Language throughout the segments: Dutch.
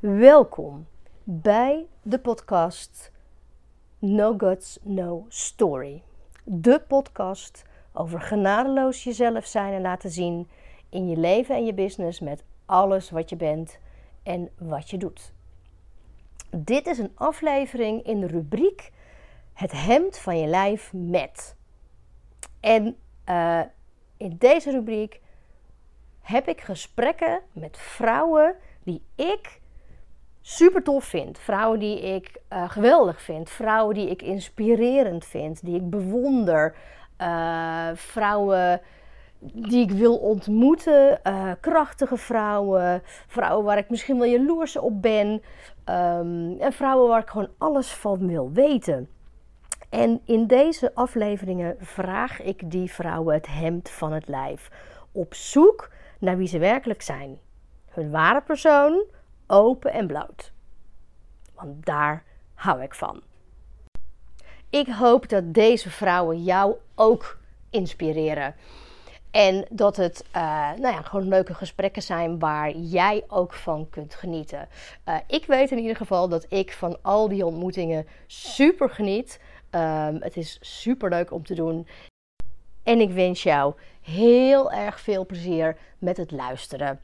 Welkom bij de podcast No Guts, No Story. De podcast over genadeloos jezelf zijn en laten zien in je leven en je business met alles wat je bent en wat je doet. Dit is een aflevering in de rubriek Het hemd van je lijf met. En uh, in deze rubriek heb ik gesprekken met vrouwen die ik super tof vind. Vrouwen die ik uh, geweldig vind. Vrouwen die ik inspirerend vind. Die ik bewonder. Uh, vrouwen die ik wil ontmoeten. Uh, krachtige vrouwen. Vrouwen waar ik misschien wel jaloers op ben. Um, en vrouwen waar ik gewoon alles van wil weten. En in deze afleveringen vraag ik die vrouwen het hemd van het lijf. Op zoek naar wie ze werkelijk zijn. Hun ware persoon, open en bloot. Want daar hou ik van. Ik hoop dat deze vrouwen jou ook inspireren. En dat het uh, nou ja, gewoon leuke gesprekken zijn waar jij ook van kunt genieten. Uh, ik weet in ieder geval dat ik van al die ontmoetingen super geniet. Um, het is super leuk om te doen. En ik wens jou heel erg veel plezier met het luisteren.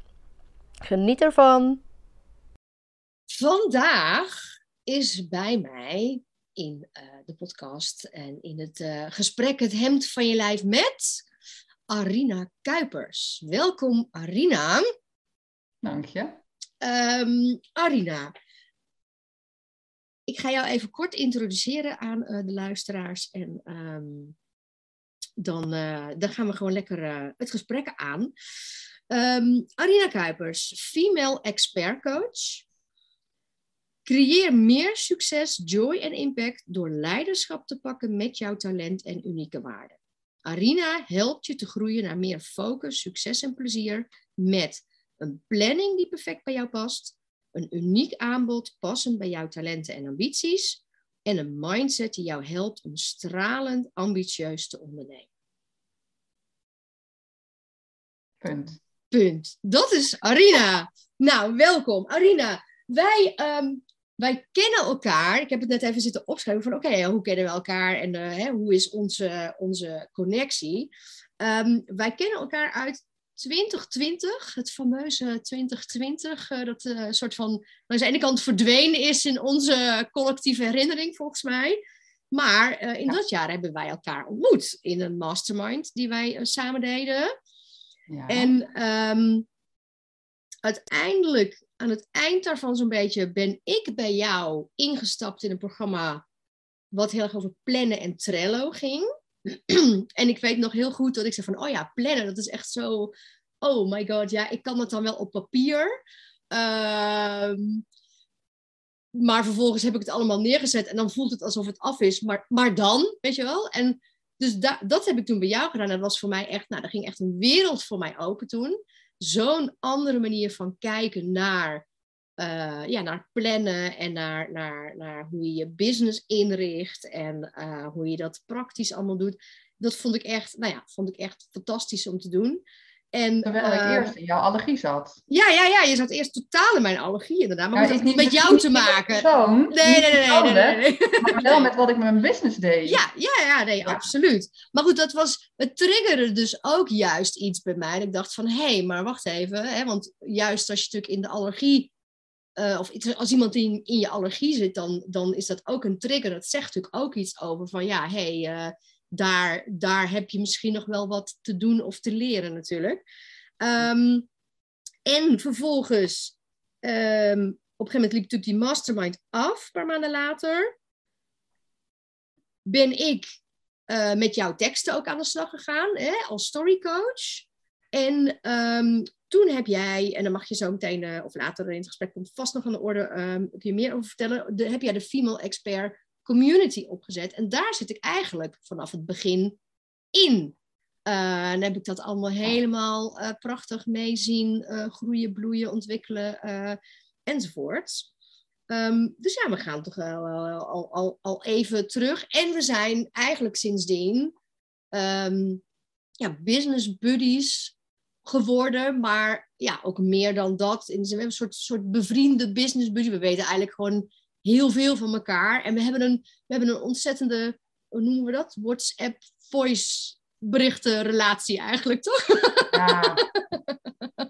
Geniet ervan. Vandaag is bij mij in uh, de podcast en in het uh, gesprek Het Hemd van je Lijf met Arina Kuipers. Welkom Arina. Dank je. Um, Arina, ik ga jou even kort introduceren aan uh, de luisteraars en um, dan, dan gaan we gewoon lekker het gesprek aan. Um, Arina Kuipers, female expert coach. Creëer meer succes, joy en impact door leiderschap te pakken met jouw talent en unieke waarden. Arina helpt je te groeien naar meer focus, succes en plezier met een planning die perfect bij jou past, een uniek aanbod passend bij jouw talenten en ambities en een mindset die jou helpt om stralend ambitieus te ondernemen. Punt. Punt. Dat is Arina. Nou, welkom. Arina, wij, um, wij kennen elkaar. Ik heb het net even zitten opschrijven van oké, okay, hoe kennen we elkaar en uh, hè, hoe is onze, onze connectie? Um, wij kennen elkaar uit 2020, het fameuze 2020, uh, dat een uh, soort van aan de ene kant verdwenen is in onze collectieve herinnering, volgens mij. Maar in ja. dat jaar hebben wij elkaar ontmoet in een mastermind die wij samen deden. Ja. En um, uiteindelijk, aan het eind daarvan zo'n beetje, ben ik bij jou ingestapt in een programma wat heel erg over plannen en Trello ging. en ik weet nog heel goed dat ik zei van, oh ja, plannen, dat is echt zo, oh my god, ja, ik kan dat dan wel op papier. Um, maar vervolgens heb ik het allemaal neergezet en dan voelt het alsof het af is. Maar, maar dan, weet je wel? En dus da, dat heb ik toen bij jou gedaan. Dat was voor mij echt, nou, er ging echt een wereld voor mij open toen. Zo'n andere manier van kijken naar, uh, ja, naar plannen en naar, naar, naar hoe je je business inricht en uh, hoe je dat praktisch allemaal doet. Dat vond ik echt, nou ja, vond ik echt fantastisch om te doen. En, Terwijl ik uh, eerst in jouw allergie zat. Ja, ja, ja, je zat eerst totaal in mijn allergie inderdaad. Maar ja, het niet met jou te maken. Persoon, nee, nee, nee, nee, nee, nee, Maar wel met wat ik met mijn business deed. Ja, ja, ja, nee, ja. absoluut. Maar goed, dat was, het triggerde dus ook juist iets bij mij. Ik dacht van, hé, hey, maar wacht even. Hè, want juist als je natuurlijk in de allergie, uh, of als iemand in, in je allergie zit, dan, dan is dat ook een trigger. Dat zegt natuurlijk ook iets over van, ja, hé, hey, uh, daar, daar heb je misschien nog wel wat te doen of te leren natuurlijk. Um, en vervolgens, um, op een gegeven moment liep natuurlijk die mastermind af, een paar maanden later. Ben ik uh, met jouw teksten ook aan de slag gegaan, hè, als storycoach. En um, toen heb jij, en dan mag je zo meteen, uh, of later in het gesprek komt vast nog aan de orde, um, kun je meer over vertellen, de, heb jij de Female Expert community opgezet. En daar zit ik eigenlijk vanaf het begin in. Uh, dan heb ik dat allemaal helemaal uh, prachtig mee zien uh, groeien, bloeien, ontwikkelen enzovoort. Um, dus ja, we gaan toch al, al, al, al, even terug. En we zijn eigenlijk sindsdien um, ja, business buddies geworden, maar ja, ook meer dan dat. We hebben een soort, soort bevriende business buddy. We weten eigenlijk gewoon heel veel van elkaar. En we hebben een, we hebben een ontzettende, hoe noemen we dat? WhatsApp voice berichtenrelatie eigenlijk, toch? Ja,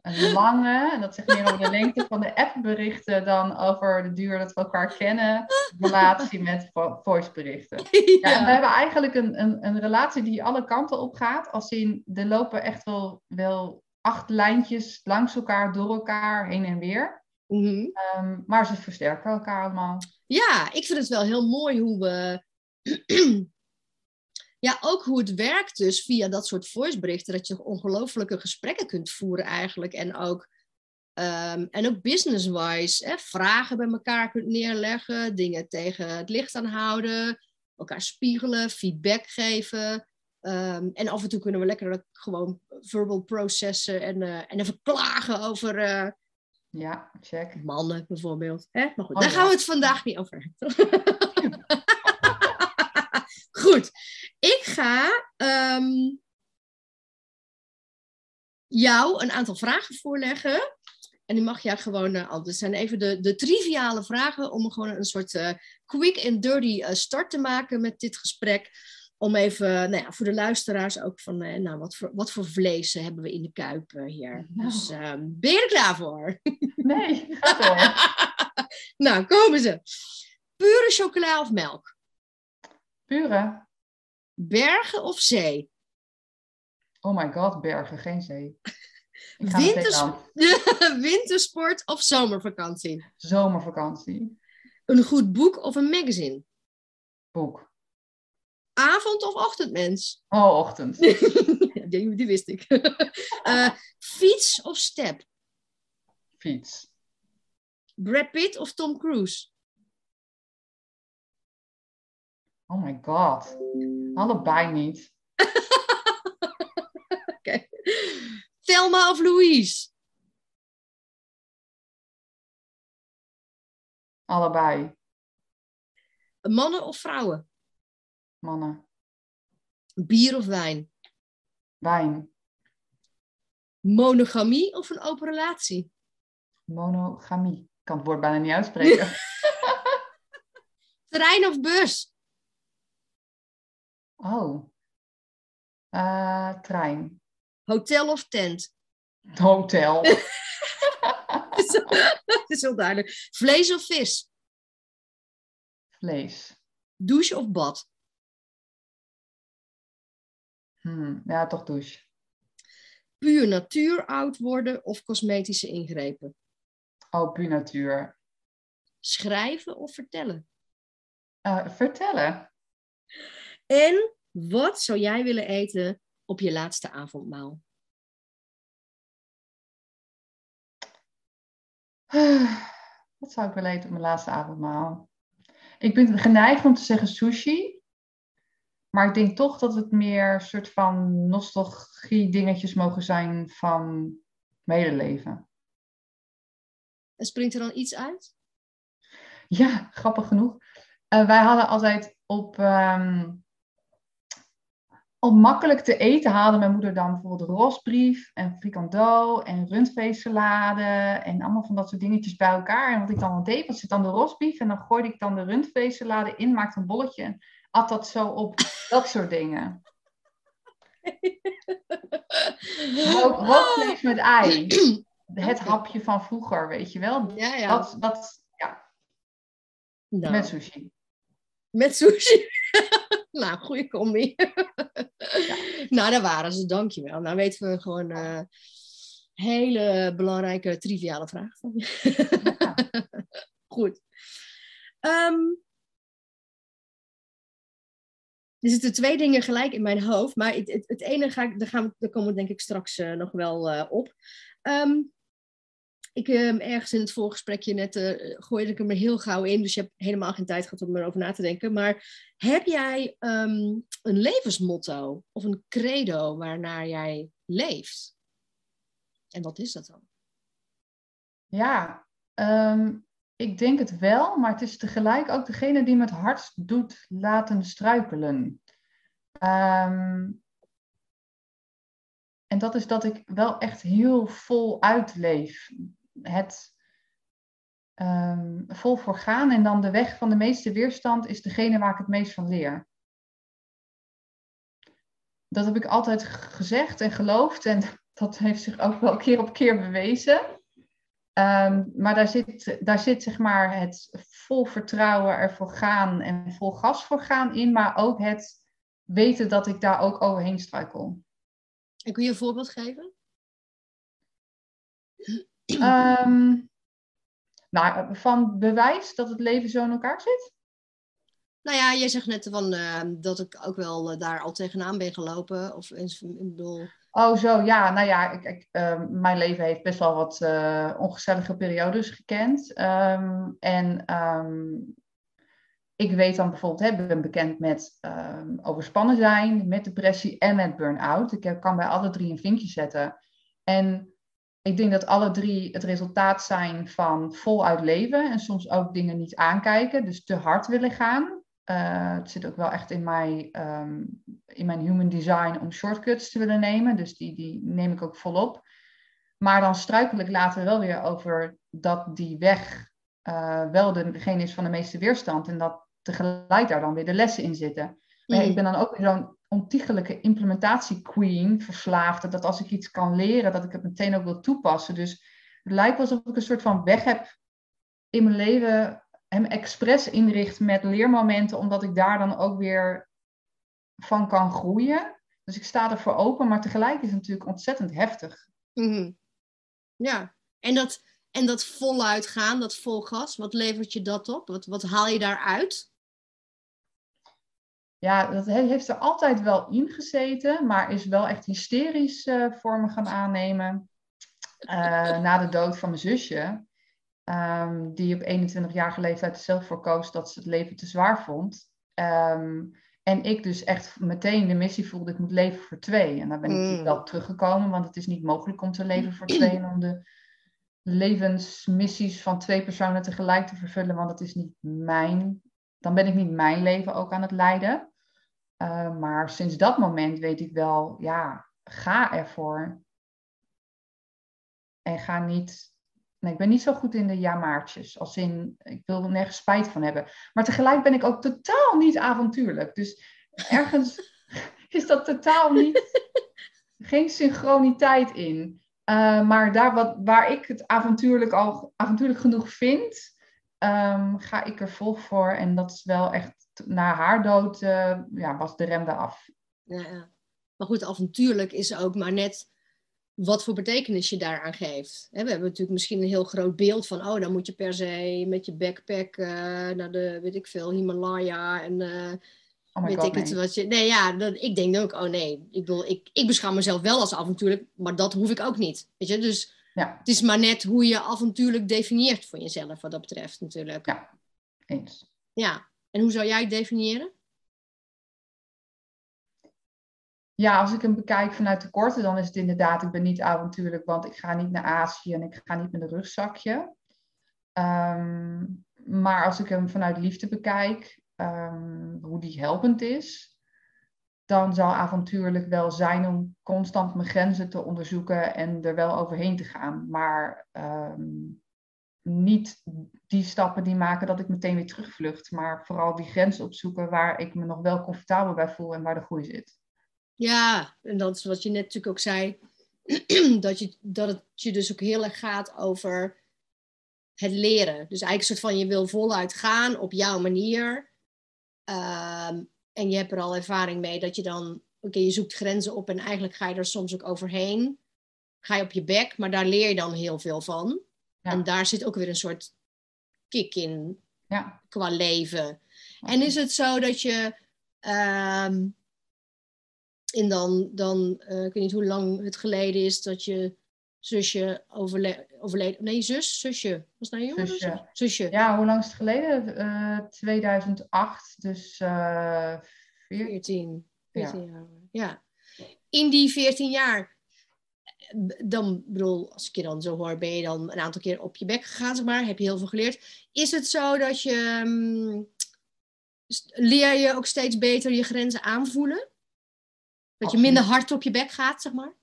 een lange, en dat zegt meer over de lengte van de appberichten dan over de duur dat we elkaar kennen, relatie met voiceberichten. Ja. ja we hebben eigenlijk een, een, een relatie die alle kanten op gaat. Als in, er lopen echt wel, wel acht lijntjes langs elkaar, door elkaar, heen en weer. Mhm. Ehm, maar ze versterken elkaar allemaal. Ja, ik vind het wel heel mooi hoe we ja, ook hoe het werkt dus via dat soort voiceberichten, dat je ongelofelijke gesprekken kunt voeren eigenlijk. En ook, um, en ook business-wise, vragen bij elkaar kunt neerleggen, dingen tegen het licht aanhouden, elkaar spiegelen, feedback geven. Um, en af en toe kunnen we lekker gewoon verbal processen en, uh, en even klagen over... Uh, ja, check. Mannen bijvoorbeeld. Hè? Maar goed, oh, daar gaan we het vandaag niet over hebben. goed, ik ga ehm, jou een aantal vragen voorleggen. En die mag jij gewoon uh, antwoorden. Het zijn even de, de triviale vragen om gewoon een soort uh, quick and dirty uh, start te maken met dit gesprek. Om even, nou ja, voor de luisteraars ook van, nou, wat voor, wat voor vlees hebben we in de kuip hier? Nou. Dus um, ben je er klaar voor? Nee, ga door. nou, komen ze. Pure chocola of melk? Pure. Bergen of zee? Oh my god, bergen, geen zee. Winters... Wintersport of zomervakantie? Zomervakantie. Een goed boek of een magazine? Boek. Avond of ochtendmens? Oh, ochtend. die, die, wist ik. uh, fiets of step? Fiets. Brad Pitt of Tom Cruise? Oh my god. Allebei niet. okay. Thelma of Louise? Allebei. Mannen of vrouwen? Mannen. Bier of wijn? Wijn. Monogamie of een open relatie? Monogamie. Ik kan het woord bijna niet uitspreken. Trein of bus? Oh. Uh, trein. Hotel of tent? Hotel. Dat is heel duidelijk. Vlees of vis? Vlees. Douche of bad? Hmm, ja, toch douche. Puur natuur oud worden of cosmetische ingrepen? Oh, puur natuur. Schrijven of vertellen? Uh, vertellen. En wat zou jij willen eten op je laatste avondmaal? Wat zou ik willen eten op mijn laatste avondmaal? Ik ben geneigd om te zeggen sushi. Maar ik denk toch dat het meer soort van nostalgie dingetjes mogen zijn van medeleven. En springt er dan iets uit? Ja, grappig genoeg. Uh, wij hadden altijd op om makkelijk te eten haalde mijn moeder dan bijvoorbeeld rosbrief en frikando en rundveesalade en allemaal van dat soort dingetjes bij elkaar. En wat ik dan deed, was zit dan de rosbrief en dan gooide ik dan de rundveesalade in, maakte een bolletje en at dat zo op. Dat soort dingen. Rookvlees met ei. Het hapje van vroeger, weet je wel. Ja, ja. Dat, dat, ja. Nou. Met sushi. Met sushi. nou, goede combi. ja. Nou, daar waren ze, dankjewel. Nou weten we gewoon uh, hele belangrijke, triviale van je. Goed. Um, er zitten twee dingen gelijk in mijn hoofd, maar het, het, het ene ga ik, daar, gaan komen we denk ik straks uh, nog wel uh, op. Um, ik um, ergens in het voorgesprekje net uh, gooide ik hem er heel gauw in, dus je hebt helemaal geen tijd gehad om erover na te denken. Maar heb jij um, een levensmotto of een credo waarnaar jij leeft? En wat is dat dan? Ja, ik denk het wel, maar het is tegelijk ook degene die me het hardst doet laten struikelen. en dat is dat ik wel echt heel vol uitleef. Het um, vol voor gaan en dan de weg van de meeste weerstand is degene waar ik het meest van leer. Dat heb ik altijd gezegd en geloofd en dat heeft zich ook wel keer op keer bewezen. Ehm, maar daar zit, daar zit zeg maar het vol vertrouwen ervoor gaan en vol gas voor gaan in, maar ook het weten dat ik daar ook overheen struikel. En kun je een voorbeeld geven? Um, nou, van bewijs dat het leven zo in elkaar zit? Nou ja, jij zegt net van, uh, dat ik ook wel uh, daar al tegenaan ben gelopen. Of ik bedoel... Oh, zo ja. Nou ja, ik, ik, uh, mijn leven heeft best wel wat eh, ongezellige periodes gekend. Um, en um, ik weet dan bijvoorbeeld, hè, ben bekend met overspannen zijn, met depressie en met burn-out. Ik kan bij alle drie een vinkje zetten. En ik denk dat alle drie het resultaat zijn van voluit leven en soms ook dingen niet aankijken, dus te hard willen gaan. Uh, het zit ook wel echt in, mij, in mijn human design om shortcuts te willen nemen, dus die, die neem ik ook volop. Maar dan struikel ik later wel weer over dat die weg uh, wel degene is van de meeste weerstand en dat tegelijk daar dan weer de lessen in zitten. Maar mm. ik ben dan ook weer zo'n ontiegelijke implementatiequeen, verslaafde, dat als ik iets kan leren, dat ik het meteen ook wil toepassen. Dus het lijkt alsof ik een soort van weg heb in mijn leven, hem expres inricht met leermomenten, omdat ik daar dan ook weer van kan groeien. Dus ik sta ervoor open, maar tegelijk is het natuurlijk ontzettend heftig. Mm Ja, en dat, en dat voluit gaan, dat vol gas, wat levert je dat op? Wat, wat haal je daaruit? ja, dat heeft er altijd wel in gezeten, maar is wel echt hysterisch uh, vormen gaan aannemen. Uh, na de dood van mijn zusje, um, die op 21-jarige leeftijd zelf voor koos dat ze het leven te zwaar vond. Um, en ik dus echt meteen de missie voelde, ik moet leven voor twee. En daar ben ik mm. wel teruggekomen, want het is niet mogelijk om te leven voor twee en om de levensmissies van twee personen tegelijk te vervullen, want dat is niet mijn dan ben ik niet mijn leven ook aan het leiden. Uh, maar sinds dat moment weet ik wel, ja, ga ervoor. En ga niet. Nee, ik ben niet zo goed in de ja-maartjes. Als in, ik wil er nergens spijt van hebben. Maar tegelijk ben ik ook totaal niet avontuurlijk. Dus ergens is dat totaal niet. geen synchroniteit in. Uh, maar daar wat, waar ik het avontuurlijk al avontuurlijk genoeg vind, um, ga ik er vol voor. En dat is wel echt, na haar dood uh, ja, was de rem af. Ja, ja. Maar goed, avontuurlijk is ook maar net wat voor betekenis je daaraan geeft. we hebben natuurlijk misschien een heel groot beeld van, oh, dan moet je per se met je backpack uh, naar de, weet ik veel, Himalaya en uh, oh weet God, ik het wat je. Nee, ja, dat, ik denk ook, oh nee, ik bedoel, ik, ik beschouw mezelf wel als avontuurlijk, maar dat hoef ik ook niet. Weet je, dus ja. Het is maar net hoe je avontuurlijk definieert voor jezelf, wat dat betreft natuurlijk. Ja, eens. Ja, en hoe zou jij het definiëren? Ja, als ik hem bekijk vanuit de korte, dan is het inderdaad, ik ben niet avontuurlijk, want ik ga niet naar Azië en ik ga niet met een rugzakje. Um, maar als ik hem vanuit liefde bekijk, um, hoe die helpend is, dan zou avontuurlijk wel zijn om constant mijn grenzen te onderzoeken en er wel overheen te gaan. Maar um, niet die stappen die maken dat ik meteen weer terugvlucht, maar vooral die grenzen opzoeken waar ik me nog wel comfortabel bij voel en waar de groei zit. Ja, en dat is wat je net natuurlijk ook zei, dat, je, dat het je dus ook heel erg gaat over het leren. Dus eigenlijk een soort van je wil voluit gaan op jouw manier. Um, en je hebt er al ervaring mee dat je dan, oké, je zoekt grenzen op en eigenlijk ga je er soms ook overheen. Ga je op je bek, maar daar leer je dan heel veel van. En daar zit ook weer een soort kick in ja. qua leven. En is het zo dat je. Um, en dan, dan uh, ik weet niet hoe lang het geleden is dat je zusje overle overleden. Nee, zus, zusje. Was nou Zusje. zusje. Ja, hoe lang is het geleden? Uh, eh, 2008, dus uh, 14. 14 ja. jaar. Ja. In die 14 jaar, dan bedoel, als ik je dan zo hoor, ben je dan een aantal keer op je bek gegaan, zeg maar. Heb je heel veel geleerd. Is het zo dat je. Um, leer je ook steeds beter je grenzen aanvoelen? Dat je minder hard op je bek gaat, zeg maar?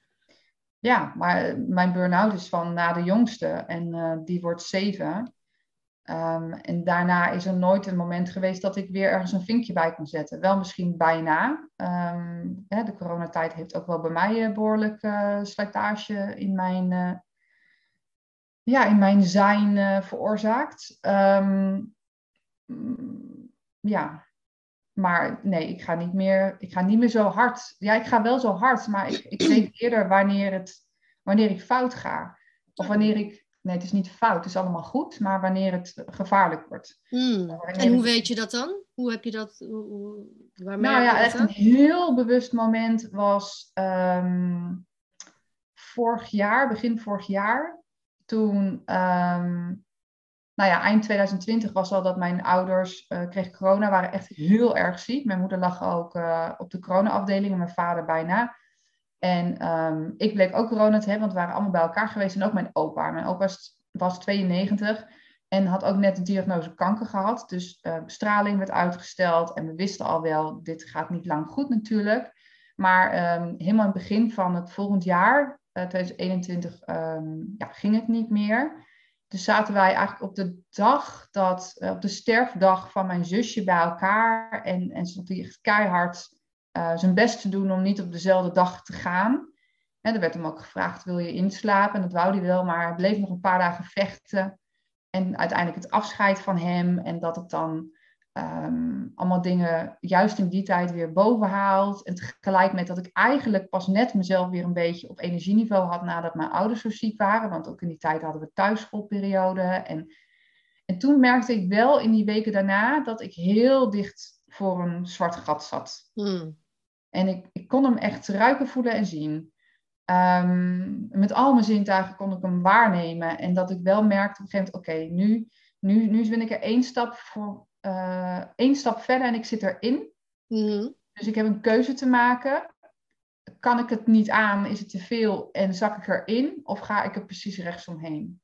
ja, maar mijn burn-out is van na de jongste en die wordt zeven. Ehm, en daarna is er nooit een moment geweest dat ik weer ergens een vinkje bij kon zetten. Wel misschien bijna. Um, hè, de coronatijd heeft ook wel bij mij uh, behoorlijk uh, slijtage in mijn, uh, ja, in mijn zijn veroorzaakt. Um, ja, maar nee, ik ga niet meer, ik ga niet meer zo hard. Ja, ik ga wel zo hard, maar ik, ik weet eerder wanneer, het, wanneer ik fout ga. Of wanneer ik nee, het is niet fout, het is allemaal goed, maar wanneer het gevaarlijk wordt. Hmm. En hoe weet je dat dan? Hoe heb je dat? Hoe, nou ja, echt een heel bewust moment was um, vorig jaar, begin vorig jaar. Toen, um, nou ja, eind 2020 was al dat mijn ouders uh, kregen corona, waren echt heel erg ziek. Mijn moeder lag ook uh, op de corona-afdeling en mijn vader bijna. En um, ik bleek ook corona te hebben, want we waren allemaal bij elkaar geweest. En ook mijn opa. Mijn opa was, 92 en had ook net de diagnose kanker gehad. Dus uh, straling werd uitgesteld. En we wisten al wel, dit gaat niet lang goed natuurlijk. Maar um, helemaal in het begin van het volgend jaar, uh, 2021, um, ja, ging het niet meer. Dus zaten wij eigenlijk op de dag dat, uh, op de sterfdag van mijn zusje bij elkaar. En, en stond hij echt keihard uh, zijn best te doen om niet op dezelfde dag te gaan. En er werd hem ook gevraagd, wil je inslapen? En dat wou hij wel, maar hij bleef nog een paar dagen vechten. En uiteindelijk het afscheid van hem en dat het dan um, allemaal dingen juist in die tijd weer boven haalt. En tegelijk met dat ik eigenlijk pas net mezelf weer een beetje op energieniveau had nadat mijn ouders zo ziek waren. Want ook in die tijd hadden we thuisschoolperiode. En, en toen merkte ik wel in die weken daarna dat ik heel dicht voor een zwart gat zat. Hmm. En ik, ik kon hem echt ruiken, voelen en zien. Um, met al mijn zintuigen kon ik hem waarnemen. En dat ik wel merkte op een gegeven moment, oké, nu, nu, nu ben ik er één stap, voor, uh, één stap verder en ik zit erin. Mm. Dus ik heb een keuze te maken. Kan ik het niet aan? Is het te veel en zak ik erin? Of ga ik er precies rechtsomheen?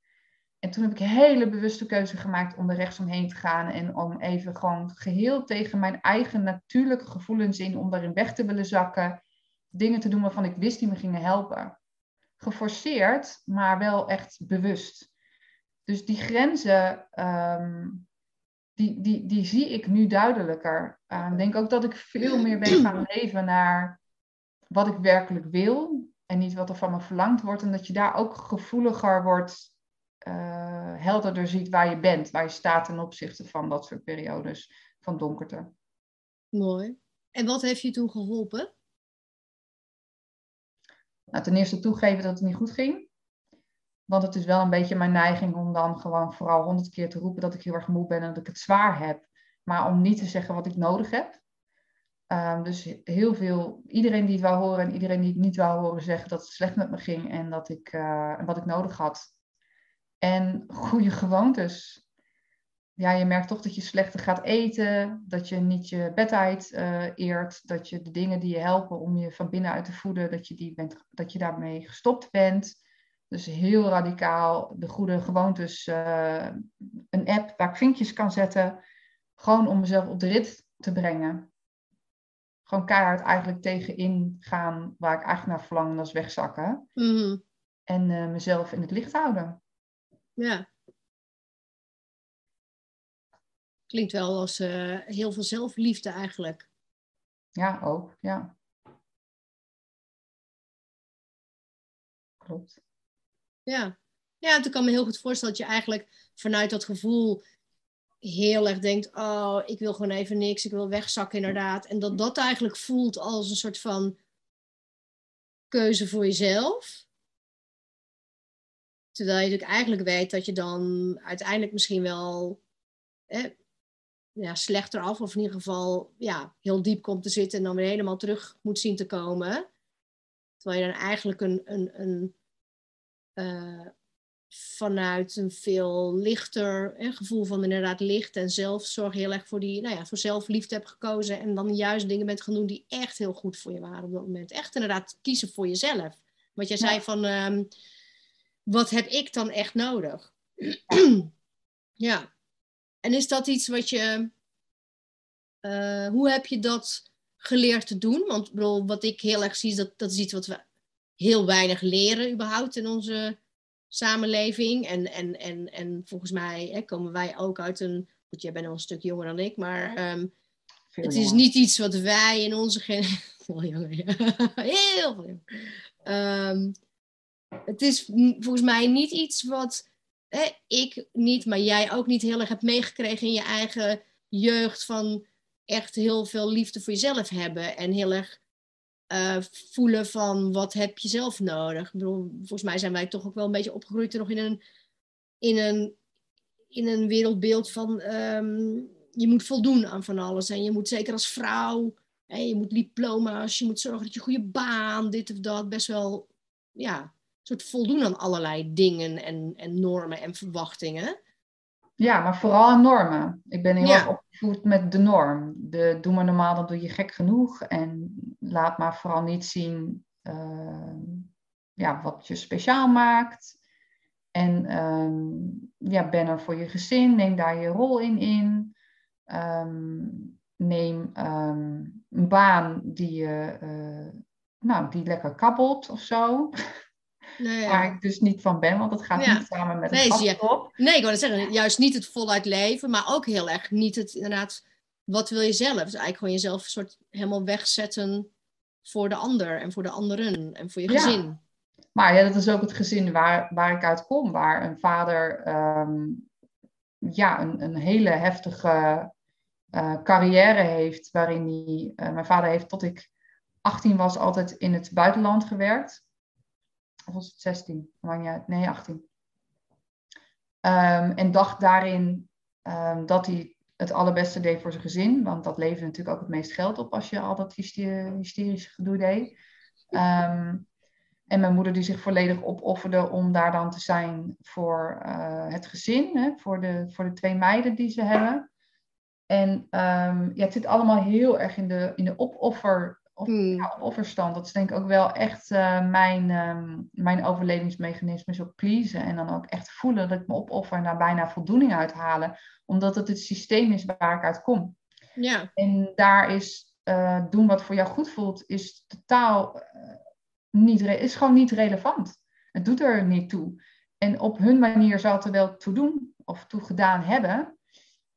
En toen heb ik een hele bewuste keuze gemaakt om er rechtsomheen te gaan en om even gewoon geheel tegen mijn eigen natuurlijke gevoelens in, om daarin weg te willen zakken, dingen te doen waarvan ik wist die me gingen helpen. Geforceerd, maar wel echt bewust. Dus die grenzen, um, die, die, die zie ik nu duidelijker. Uh, ik denk ook dat ik veel meer ben gaan leven naar wat ik werkelijk wil en niet wat er van me verlangd wordt. En dat je daar ook gevoeliger wordt uh, helderder ziet waar je bent, waar je staat ten opzichte van dat soort periodes van donkerte. Mooi. En wat heeft je toen geholpen? Nou, ten eerste toegeven dat het niet goed ging. Want het is wel een beetje mijn neiging om dan gewoon vooral honderd keer te roepen dat ik heel erg moe ben en dat ik het zwaar heb. Maar om niet te zeggen wat ik nodig heb. Um, dus heel veel, iedereen die het wou horen en iedereen die het niet wou horen zeggen dat het slecht met me ging en dat ik, uh, wat ik nodig had. En goede gewoontes. Ja, je merkt toch dat je slechter gaat eten, dat je niet je bedtijd uh, eert, dat je de dingen die je helpen om je van binnenuit te voeden, dat je, die bent, dat je daarmee gestopt bent. Dus heel radicaal de goede gewoontes, uh, een app waar ik vinkjes kan zetten, gewoon om mezelf op de rit te brengen. Gewoon keihard eigenlijk tegenin gaan waar ik eigenlijk naar verlang, dat is wegzakken. Mm En uh, mezelf in het licht houden. Ja. Klinkt wel als uh, heel veel zelfliefde eigenlijk. Ja, ook, ja. Klopt. Ja. Ja, toen kan me heel goed voorstellen dat je eigenlijk vanuit dat gevoel heel erg denkt, oh, ik wil gewoon even niks, ik wil wegzakken inderdaad. En dat dat eigenlijk voelt als een soort van keuze voor jezelf. Terwijl je natuurlijk eigenlijk weet dat je dan uiteindelijk misschien wel ja, slechter af, of in ieder geval ja, heel diep komt te zitten en dan weer helemaal terug moet zien te komen. Terwijl je dan eigenlijk een, een, een uh, vanuit een veel lichter hè, gevoel van inderdaad licht en zelfzorg heel erg voor die, nou ja, voor zelfliefde hebt gekozen en dan juist dingen bent gaan doen die echt heel goed voor je waren op dat moment. Echt inderdaad kiezen voor jezelf. Wat jij zei van, um, wat heb ik dan echt nodig? ja. En is dat iets wat je. Uh, hoe heb je dat geleerd te doen? Want bedoel, wat ik heel erg zie, is dat, dat is iets wat we heel weinig leren überhaupt in onze samenleving. En, en, en, en volgens mij hè, komen wij ook uit een. Goed, jij bent al een stuk jonger dan ik, maar ehm, het is niet iets wat wij in onze generatie. Heel veel. Um, het is volgens mij niet iets wat hè, ik niet, maar jij ook niet heel erg hebt meegekregen in je eigen jeugd. Van echt heel veel liefde voor jezelf hebben. En heel erg uh, voelen van wat heb je zelf nodig. Ik bedoel, volgens mij zijn wij toch ook wel een beetje opgegroeid nog in een, in een, in een wereldbeeld van um, je moet voldoen aan van alles. En je moet zeker als vrouw, hè, je moet diploma's, je moet zorgen dat je goede baan, dit of dat. Best wel, ja, soort voldoen aan allerlei dingen en, en normen en verwachtingen. Ja, maar vooral aan normen. Ik ben heel erg opgevoed met de norm. De, doe maar normaal, dan doe je gek genoeg. En laat maar vooral niet zien uh, ja, wat je speciaal maakt. En um, ja, ben er voor je gezin, neem daar je rol in in. Um, neem um, een baan die, je, uh, nou, die lekker kabbelt of zo. Nee, ja. Waar ik dus niet van ben, want dat gaat niet samen met het op. Nee, ik wil zeggen, juist niet het voluit leven, maar ook heel erg niet het inderdaad, wat wil je zelf? Dus eigenlijk gewoon jezelf een soort helemaal wegzetten voor de ander en voor de anderen en voor je gezin. Ja. Maar ja, dat is ook het gezin waar, waar ik uit kom, waar een vader um, ja, een, een hele heftige uh, carrière heeft, waarin hij, uh, mijn vader heeft tot ik 18 was altijd in het buitenland gewerkt. Of was het 16? Nee, 18. Um, ehm, en dacht daarin um, dat hij het allerbeste deed voor zijn gezin. Want dat leverde natuurlijk ook het meest geld op als je al dat hysterische gedoe deed. Um, en mijn moeder die zich volledig opofferde om daar dan te zijn voor uh, het gezin. Hè, voor, de, voor de twee meiden die ze hebben. En ja, het zit allemaal heel erg in de, in de opoffer of, hmm. ja, offerstand. Dat is denk ik ook wel echt uh, mijn, um, mijn overlevingsmechanisme. Zo pleasen en dan ook echt voelen dat ik me opoffer en daar bijna voldoening uit halen. Omdat het het systeem is waar ik uit kom. Ja. En daar is uh, doen wat voor jou goed voelt, is totaal uh, niet, is gewoon niet relevant. Het doet er niet toe. En op hun manier zal het er wel toe doen of toe gedaan hebben.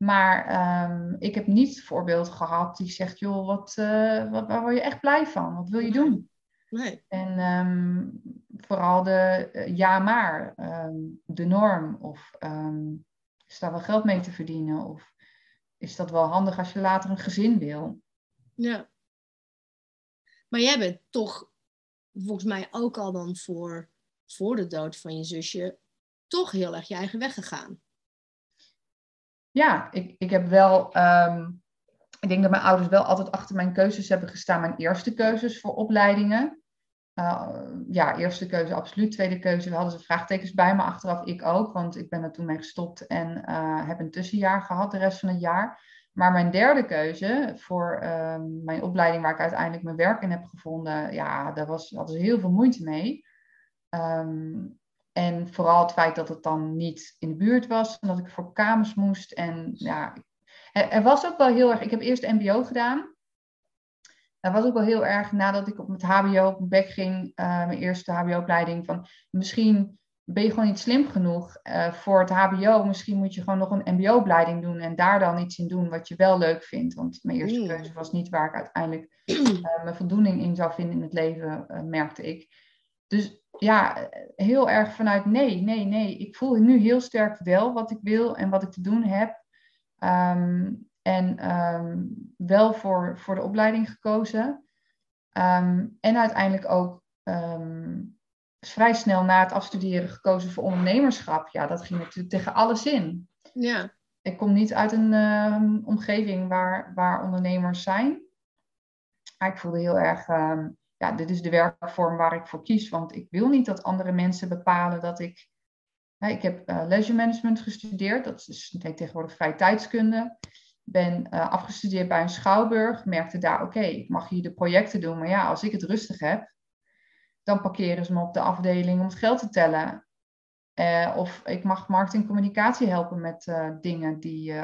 Maar um, ik heb niet voorbeeld gehad die zegt, joh, wat, uh, wat, waar word je echt blij van? Wat wil je doen? Nee. En um, vooral de uh, ja maar, um, de norm. Of is daar wel geld mee te verdienen? Of is dat wel handig als je later een gezin wil? Ja. Maar jij bent toch volgens mij ook al dan voor, voor de dood van je zusje toch heel erg je eigen weg gegaan ja, ik, ik heb wel. Um, ik denk dat mijn ouders wel altijd achter mijn keuzes hebben gestaan. Mijn eerste keuzes voor opleidingen. Uh, ja, eerste keuze absoluut. Tweede keuze, we hadden ze vraagtekens bij, maar achteraf ik ook. Want ik ben er toen mee gestopt en uh, heb een tussenjaar gehad de rest van het jaar. Maar mijn derde keuze voor uh, mijn opleiding, waar ik uiteindelijk mijn werk in heb gevonden, ja, daar was, hadden ze heel veel moeite mee. Um, en vooral het feit dat het dan niet in de buurt was en dat ik voor kamers moest. En ja, er was ook wel heel erg. Ik heb eerst MBO gedaan. Er was ook wel heel erg nadat ik op het HBO op mijn bek ging, uh, mijn eerste HBO-opleiding, van misschien ben je gewoon niet slim genoeg uh, voor het HBO. Misschien moet je gewoon nog een MBO-opleiding doen en daar dan iets in doen wat je wel leuk vindt. Want mijn eerste mm. keuze was niet waar ik uiteindelijk uh, mijn voldoening in zou vinden in het leven, merkte ik. Dus ja, heel erg vanuit nee, nee, nee. Ik voel nu heel sterk wel wat ik wil en wat ik te doen heb. Um, en um, wel voor, voor de opleiding gekozen. Um, en uiteindelijk ook vrij snel na het afstuderen gekozen voor ondernemerschap. Ja, dat ging natuurlijk tegen alles in. Ja. Ik kom niet uit een omgeving waar, waar ondernemers zijn. Maar ik voelde heel erg ja, dit is de werkvorm waar ik voor kies. Want ik wil niet dat andere mensen bepalen dat ik. Ik heb uh, leisure management gestudeerd, dat is tegenwoordig vrije tijdskunde. Ben uh, afgestudeerd bij een schouwburg, merkte daar, oké, ik mag hier de projecten doen, maar ja, als ik het rustig heb, dan parkeren ze me op de afdeling om het geld te tellen. Uh, of ik mag marketing communicatie helpen met dingen die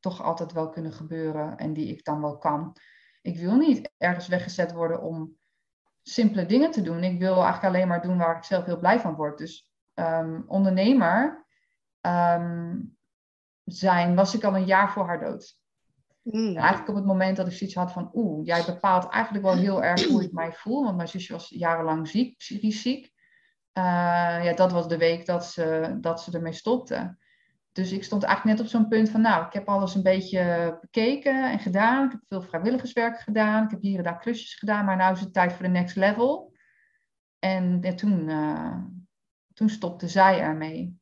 toch altijd wel kunnen gebeuren en die ik dan wel kan. Ik wil niet ergens weggezet worden om simpele dingen te doen. Ik wil eigenlijk alleen maar doen waar ik zelf heel blij van word. Dus ehm, ondernemer ehm, zijn was ik al een jaar voor haar dood. Mm. Eigenlijk op het moment dat ik zoiets had van, oeh, jij bepaalt eigenlijk wel heel erg hoe ik mij voel. Want mijn zusje was jarenlang ziek, psychisch ziek. Uh, ja, dat was de week dat ze, dat ze ermee stopte. Dus ik stond eigenlijk net op zo'n punt van, nou, ik heb alles een beetje bekeken en gedaan. Ik heb veel vrijwilligerswerk gedaan. Ik heb hier en daar klusjes gedaan, maar nu is het tijd voor de next level. En toen, uh, toen stopte zij ermee.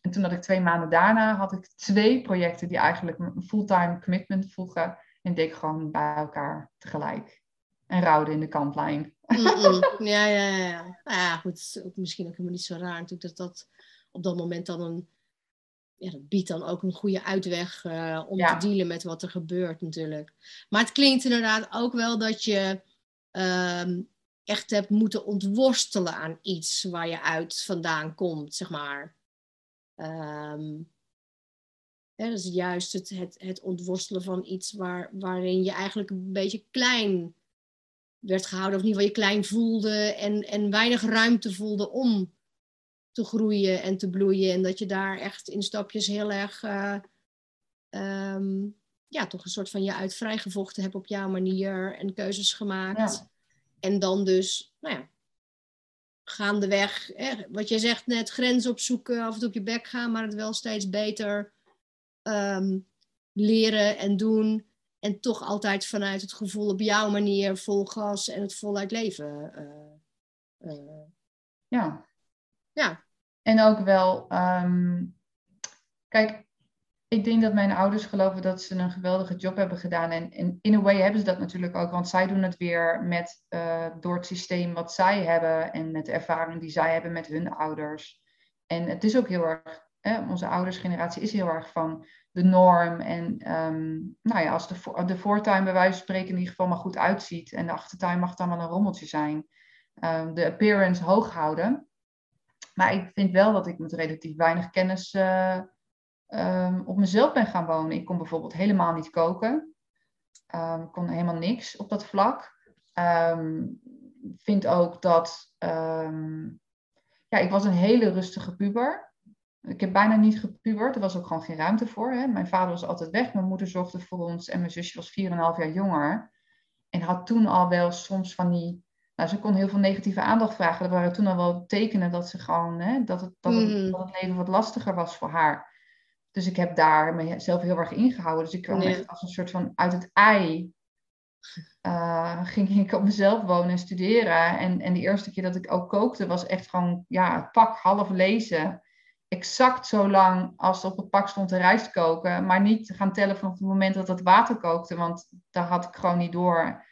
En toen had ik twee maanden daarna, had ik twee projecten die eigenlijk een fulltime commitment voegen. En deed ik gewoon bij elkaar tegelijk. En rouwde in de kantlijn. Ja, ja, ja. ja. Nou ja, goed. Ook misschien ook helemaal niet zo raar natuurlijk dat dat op dat moment dan een... Ja, dat biedt dan ook een goede uitweg uh, om te dealen met wat er gebeurt natuurlijk. Maar het klinkt inderdaad ook wel dat je um, echt hebt moeten ontworstelen aan iets waar je uit vandaan komt, zeg maar. Um, hè, dus juist het, het, het ontworstelen van iets waar, waarin je eigenlijk een beetje klein werd gehouden, of in ieder geval je klein voelde en, en weinig ruimte voelde om te groeien en te bloeien. En dat je daar echt in stapjes heel erg, uh, um, ja, toch een soort van je uit vrijgevochten hebt op jouw manier en keuzes gemaakt. Ja. En dan dus, nou ja, gaandeweg, hè, wat jij zegt net, grenzen opzoeken, af en toe op je bek gaan, maar het wel steeds beter um, leren en doen. En toch altijd vanuit het gevoel op jouw manier vol gas en het voluit leven. Uh, uh, ja. Ja. En ook wel, um, kijk, ik denk dat mijn ouders geloven dat ze een geweldige job hebben gedaan. En, in a way hebben ze dat natuurlijk ook, want zij doen het weer met, uh, door het systeem wat zij hebben en met de ervaring die zij hebben met hun ouders. En het is ook heel erg, hè, onze oudersgeneratie is heel erg van de norm. En um, nou ja, als de, de voortuin bij wijze van spreken in ieder geval maar goed uitziet en de achtertuin mag dan wel een rommeltje zijn, um, de appearance hoog houden. Maar ik vind wel dat ik met relatief weinig kennis. Uh, um, op mezelf ben gaan wonen. Ik kon bijvoorbeeld helemaal niet koken. Ik kon helemaal niks op dat vlak. Um, vind ook dat. ja, ik was een hele rustige puber. Ik heb bijna niet gepubert. Er was ook gewoon geen ruimte voor. Hè. Mijn vader was altijd weg. Mijn moeder zorgde voor ons. En mijn zusje was 4,5 jaar jonger. En had toen al wel soms van die nou, ze kon heel veel negatieve aandacht vragen. Er waren toen al wel tekenen dat, ze gewoon, hè, dat, het, dat, het, mm. dat het leven wat lastiger was voor haar. Dus ik heb daar mezelf heel erg ingehouden. Dus ik kwam echt als een soort van uit het ei. Uh, ging ik op mezelf wonen en studeren. En, en de eerste keer dat ik ook kookte, was echt gewoon ja, het pak half lezen. Exact zo lang als op het pak stond de rijst koken. Maar niet gaan tellen vanaf het moment dat het water kookte. Want daar had ik gewoon niet door.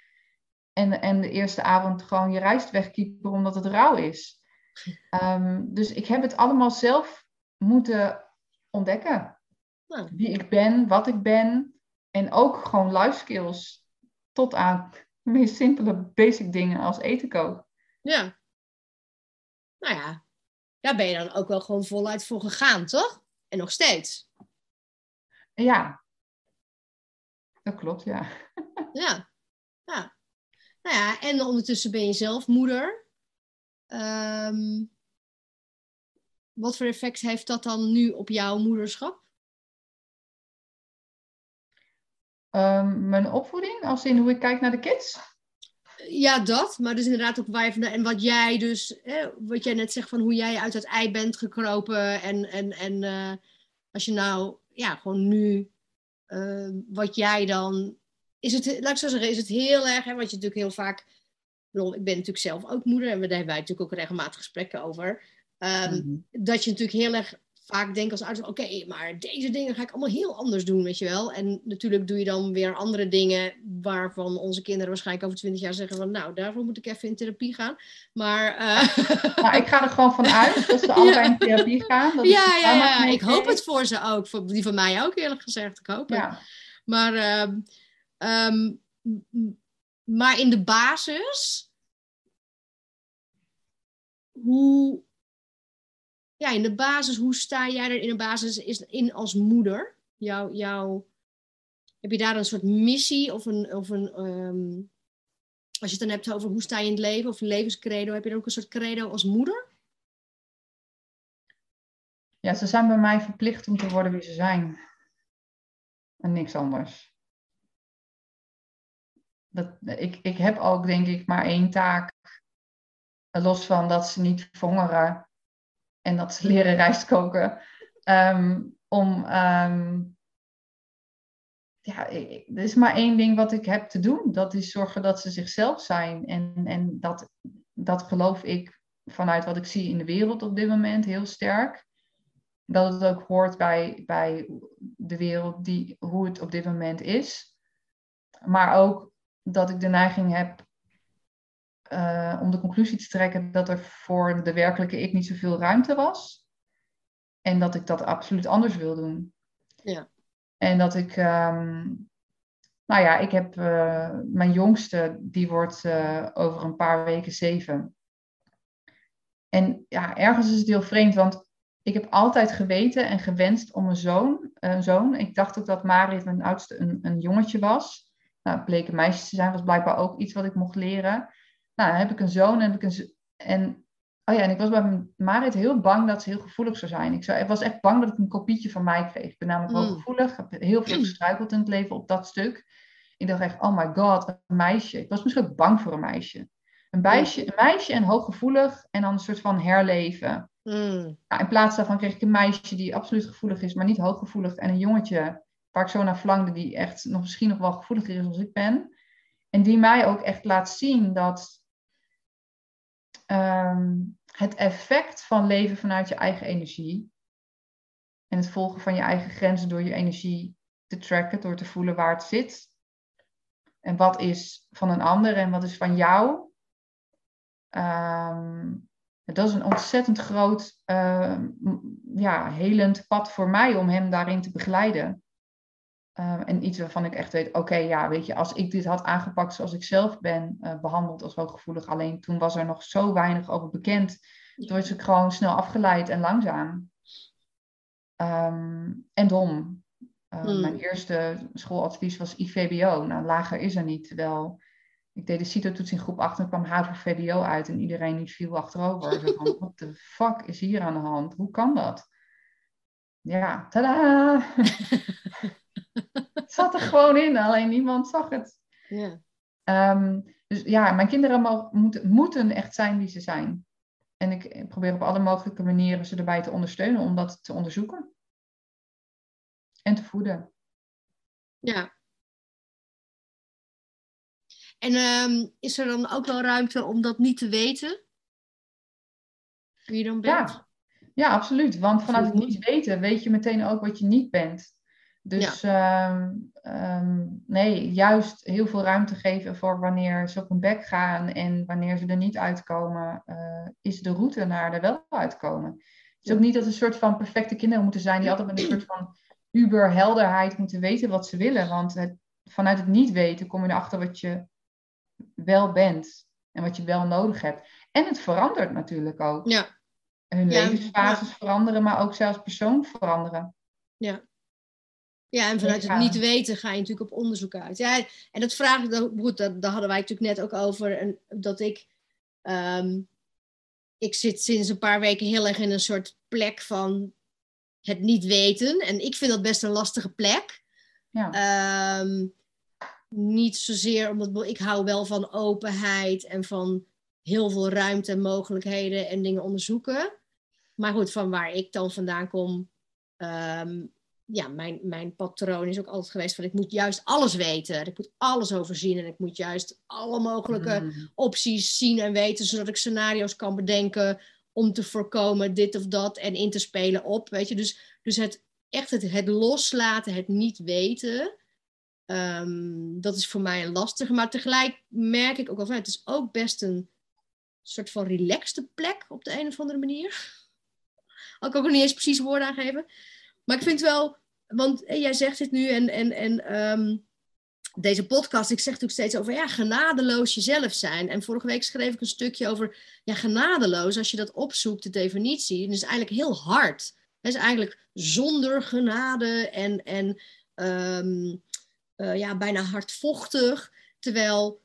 En, en de eerste avond gewoon je rijst wegkiepen omdat het rauw is. Um, dus ik heb het allemaal zelf moeten ontdekken. Nou. Wie ik ben, wat ik ben. En ook gewoon life skills. Tot aan de meest simpele basic dingen als eten koken. Ja. Nou ja, daar ben je dan ook wel gewoon voluit voor gegaan, toch? En nog steeds. Ja. Dat klopt, ja. Ja. Ja. Nou ja, en ondertussen ben je zelf moeder. Um, wat voor effect heeft dat dan nu op jouw moederschap? Um, mijn opvoeding, als in hoe ik kijk naar de kids? Ja, dat. Maar dus inderdaad ook waar je vandaan... En wat jij dus... Hè, wat jij net zegt van hoe jij uit het ei bent gekropen. En, en, en uh, als je nou... Ja, gewoon nu... Uh, wat jij dan... Is het, laat ik zo zeggen, is het heel erg... Hè, wat je natuurlijk heel vaak... Ik ben natuurlijk zelf ook moeder. En daar hebben wij natuurlijk ook regelmatig gesprekken over. Um, mm-hmm. Dat je natuurlijk heel erg vaak denkt als ouder, oké, maar deze dingen ga ik allemaal heel anders doen, weet je wel. En natuurlijk doe je dan weer andere dingen waarvan onze kinderen waarschijnlijk over twintig jaar zeggen van, nou, daarvoor moet ik even in therapie gaan. Maar... Uh... Nou, ik ga er gewoon van uit dat ze allebei in therapie gaan. Dat ja, ja, ja, ik hoop het voor ze ook. Voor die van mij ook, eerlijk gezegd. Ik hoop het. Maar, uh, um, maar in de basis... Hoe, ja, in de basis, hoe sta jij er in de basis is in als moeder? Jouw, jouw, heb je daar een soort missie of een, of een, um, als je het dan hebt over hoe sta je in het leven of levenscredo, heb je dan ook een soort credo als moeder? Ja, ze zijn bij mij verplicht om te worden wie ze zijn. En niks anders. Dat, ik, ik heb ook, denk ik, maar één taak. Los van dat ze niet verhongeren en dat ze leren rijst koken. Ehm, om, ehm, ja, er is maar één ding wat ik heb te doen. Dat is zorgen dat ze zichzelf zijn. En, en dat, dat geloof ik vanuit wat ik zie in de wereld op dit moment heel sterk dat het ook hoort bij, bij de wereld die, hoe het op dit moment is. Maar ook dat ik de neiging heb uh, om de conclusie te trekken dat er voor de werkelijke ik niet zoveel ruimte was. En dat ik dat absoluut anders wil doen. Ja. En dat ik, um, nou ja, ik heb uh, mijn jongste, die wordt uh, over een paar weken zeven. En ja, ergens is het heel vreemd, want ik heb altijd geweten en gewenst om een zoon. Een zoon. Ik dacht ook dat Marit, mijn oudste, een, een jongetje was. Nou, bleek een meisje te zijn, was blijkbaar ook iets wat ik mocht leren. Nou, dan heb ik een zoon en heb ik een. En, oh ja, en ik was bij Marit heel bang dat ze heel gevoelig zou zijn. Ik, zou, ik was echt bang dat ik een kopietje van mij kreeg. Ik ben namelijk mm. gevoelig. Ik heb heel veel gestruikeld in het leven op dat stuk. Ik dacht echt, oh my god, een meisje. Ik was misschien ook bang voor een meisje. Een, meisje, een meisje en hooggevoelig en dan een soort van herleven. Mm. Nou, in plaats daarvan kreeg ik een meisje die absoluut gevoelig is, maar niet hooggevoelig. En een jongetje waar ik zo naar verlangde, die echt nog, misschien nog wel gevoeliger is dan ik ben. En die mij ook echt laat zien dat ehm, het effect van leven vanuit je eigen energie en het volgen van je eigen grenzen door je energie te tracken, door te voelen waar het zit. En wat is van een ander en wat is van jou. Um, dat is een ontzettend groot, uh, ja, helend pad voor mij om hem daarin te begeleiden. Uh, en iets waarvan ik echt weet, oké, ja, weet je, als ik dit had aangepakt zoals ik zelf ben uh, behandeld als hooggevoelig, alleen toen was er nog zo weinig over bekend, toen is ik gewoon snel afgeleid en langzaam. Um, en dom. Hmm. Mijn eerste schooladvies was IVBO. Nou, lager is er niet. Terwijl ik deed de CITO-toets in groep 8 en kwam HAVO-VDO uit en iedereen die viel achterover. Zo van, wat de fuck is hier aan de hand? Hoe kan dat? Ja, tada! het zat er gewoon in, alleen niemand zag het. Ja. Um, dus ja, mijn kinderen moeten, moeten echt zijn wie ze zijn. En ik probeer op alle mogelijke manieren ze erbij te ondersteunen om dat te onderzoeken. En te voeden. Ja, en um, is er dan ook wel ruimte om dat niet te weten? Wie je dan bent? Ja, ja absoluut. Want vanuit het niet weten weet je meteen ook wat je niet bent. Dus ja. um, um, nee, juist heel veel ruimte geven voor wanneer ze op hun bek gaan en wanneer ze er niet uitkomen, uh, is de route naar er wel uitkomen. Het is ook niet dat een soort van perfecte kinderen moeten zijn die altijd met een soort van uberhelderheid moeten weten wat ze willen. Want het, vanuit het niet weten kom je erachter wat je wel bent en wat je wel nodig hebt. En het verandert natuurlijk ook. Ja. Hun levensfases veranderen, maar ook zelfs persoon veranderen. Ja. Ja, en vanuit het niet weten ga je natuurlijk op onderzoek uit. Ja, en dat vraag ik, goed, daar, hadden wij natuurlijk net ook over. En dat ik, ehm, ik zit sinds een paar weken heel erg in een soort plek van het niet weten. En ik vind dat best een lastige plek. Ja. Um, niet zozeer omdat ik hou wel van openheid en van heel veel ruimte en mogelijkheden en dingen onderzoeken. Maar goed, van waar ik dan vandaan kom, um, ja, mijn, mijn patroon is ook altijd geweest van ik moet juist alles weten. Ik moet alles overzien en ik moet juist alle mogelijke mm. opties zien en weten, zodat ik scenario's kan bedenken om te voorkomen dit of dat en in te spelen op. Weet je, dus, dus het echt het, het loslaten, het niet weten Um, dat is voor mij een lastige. Maar tegelijk merk ik ook wel van het is ook best een soort van relaxte plek op de een of andere manier. Al kan ik ook niet eens precies woorden aangeven. Maar ik vind wel, want eh, jij zegt dit nu en, en, en um, deze podcast, ik zeg natuurlijk steeds over ja, genadeloos jezelf zijn. En vorige week schreef ik een stukje over ja, genadeloos. Als je dat opzoekt, de definitie, dan is het eigenlijk heel hard. Het is eigenlijk zonder genade en, en um, uh, ja, bijna hardvochtig. Terwijl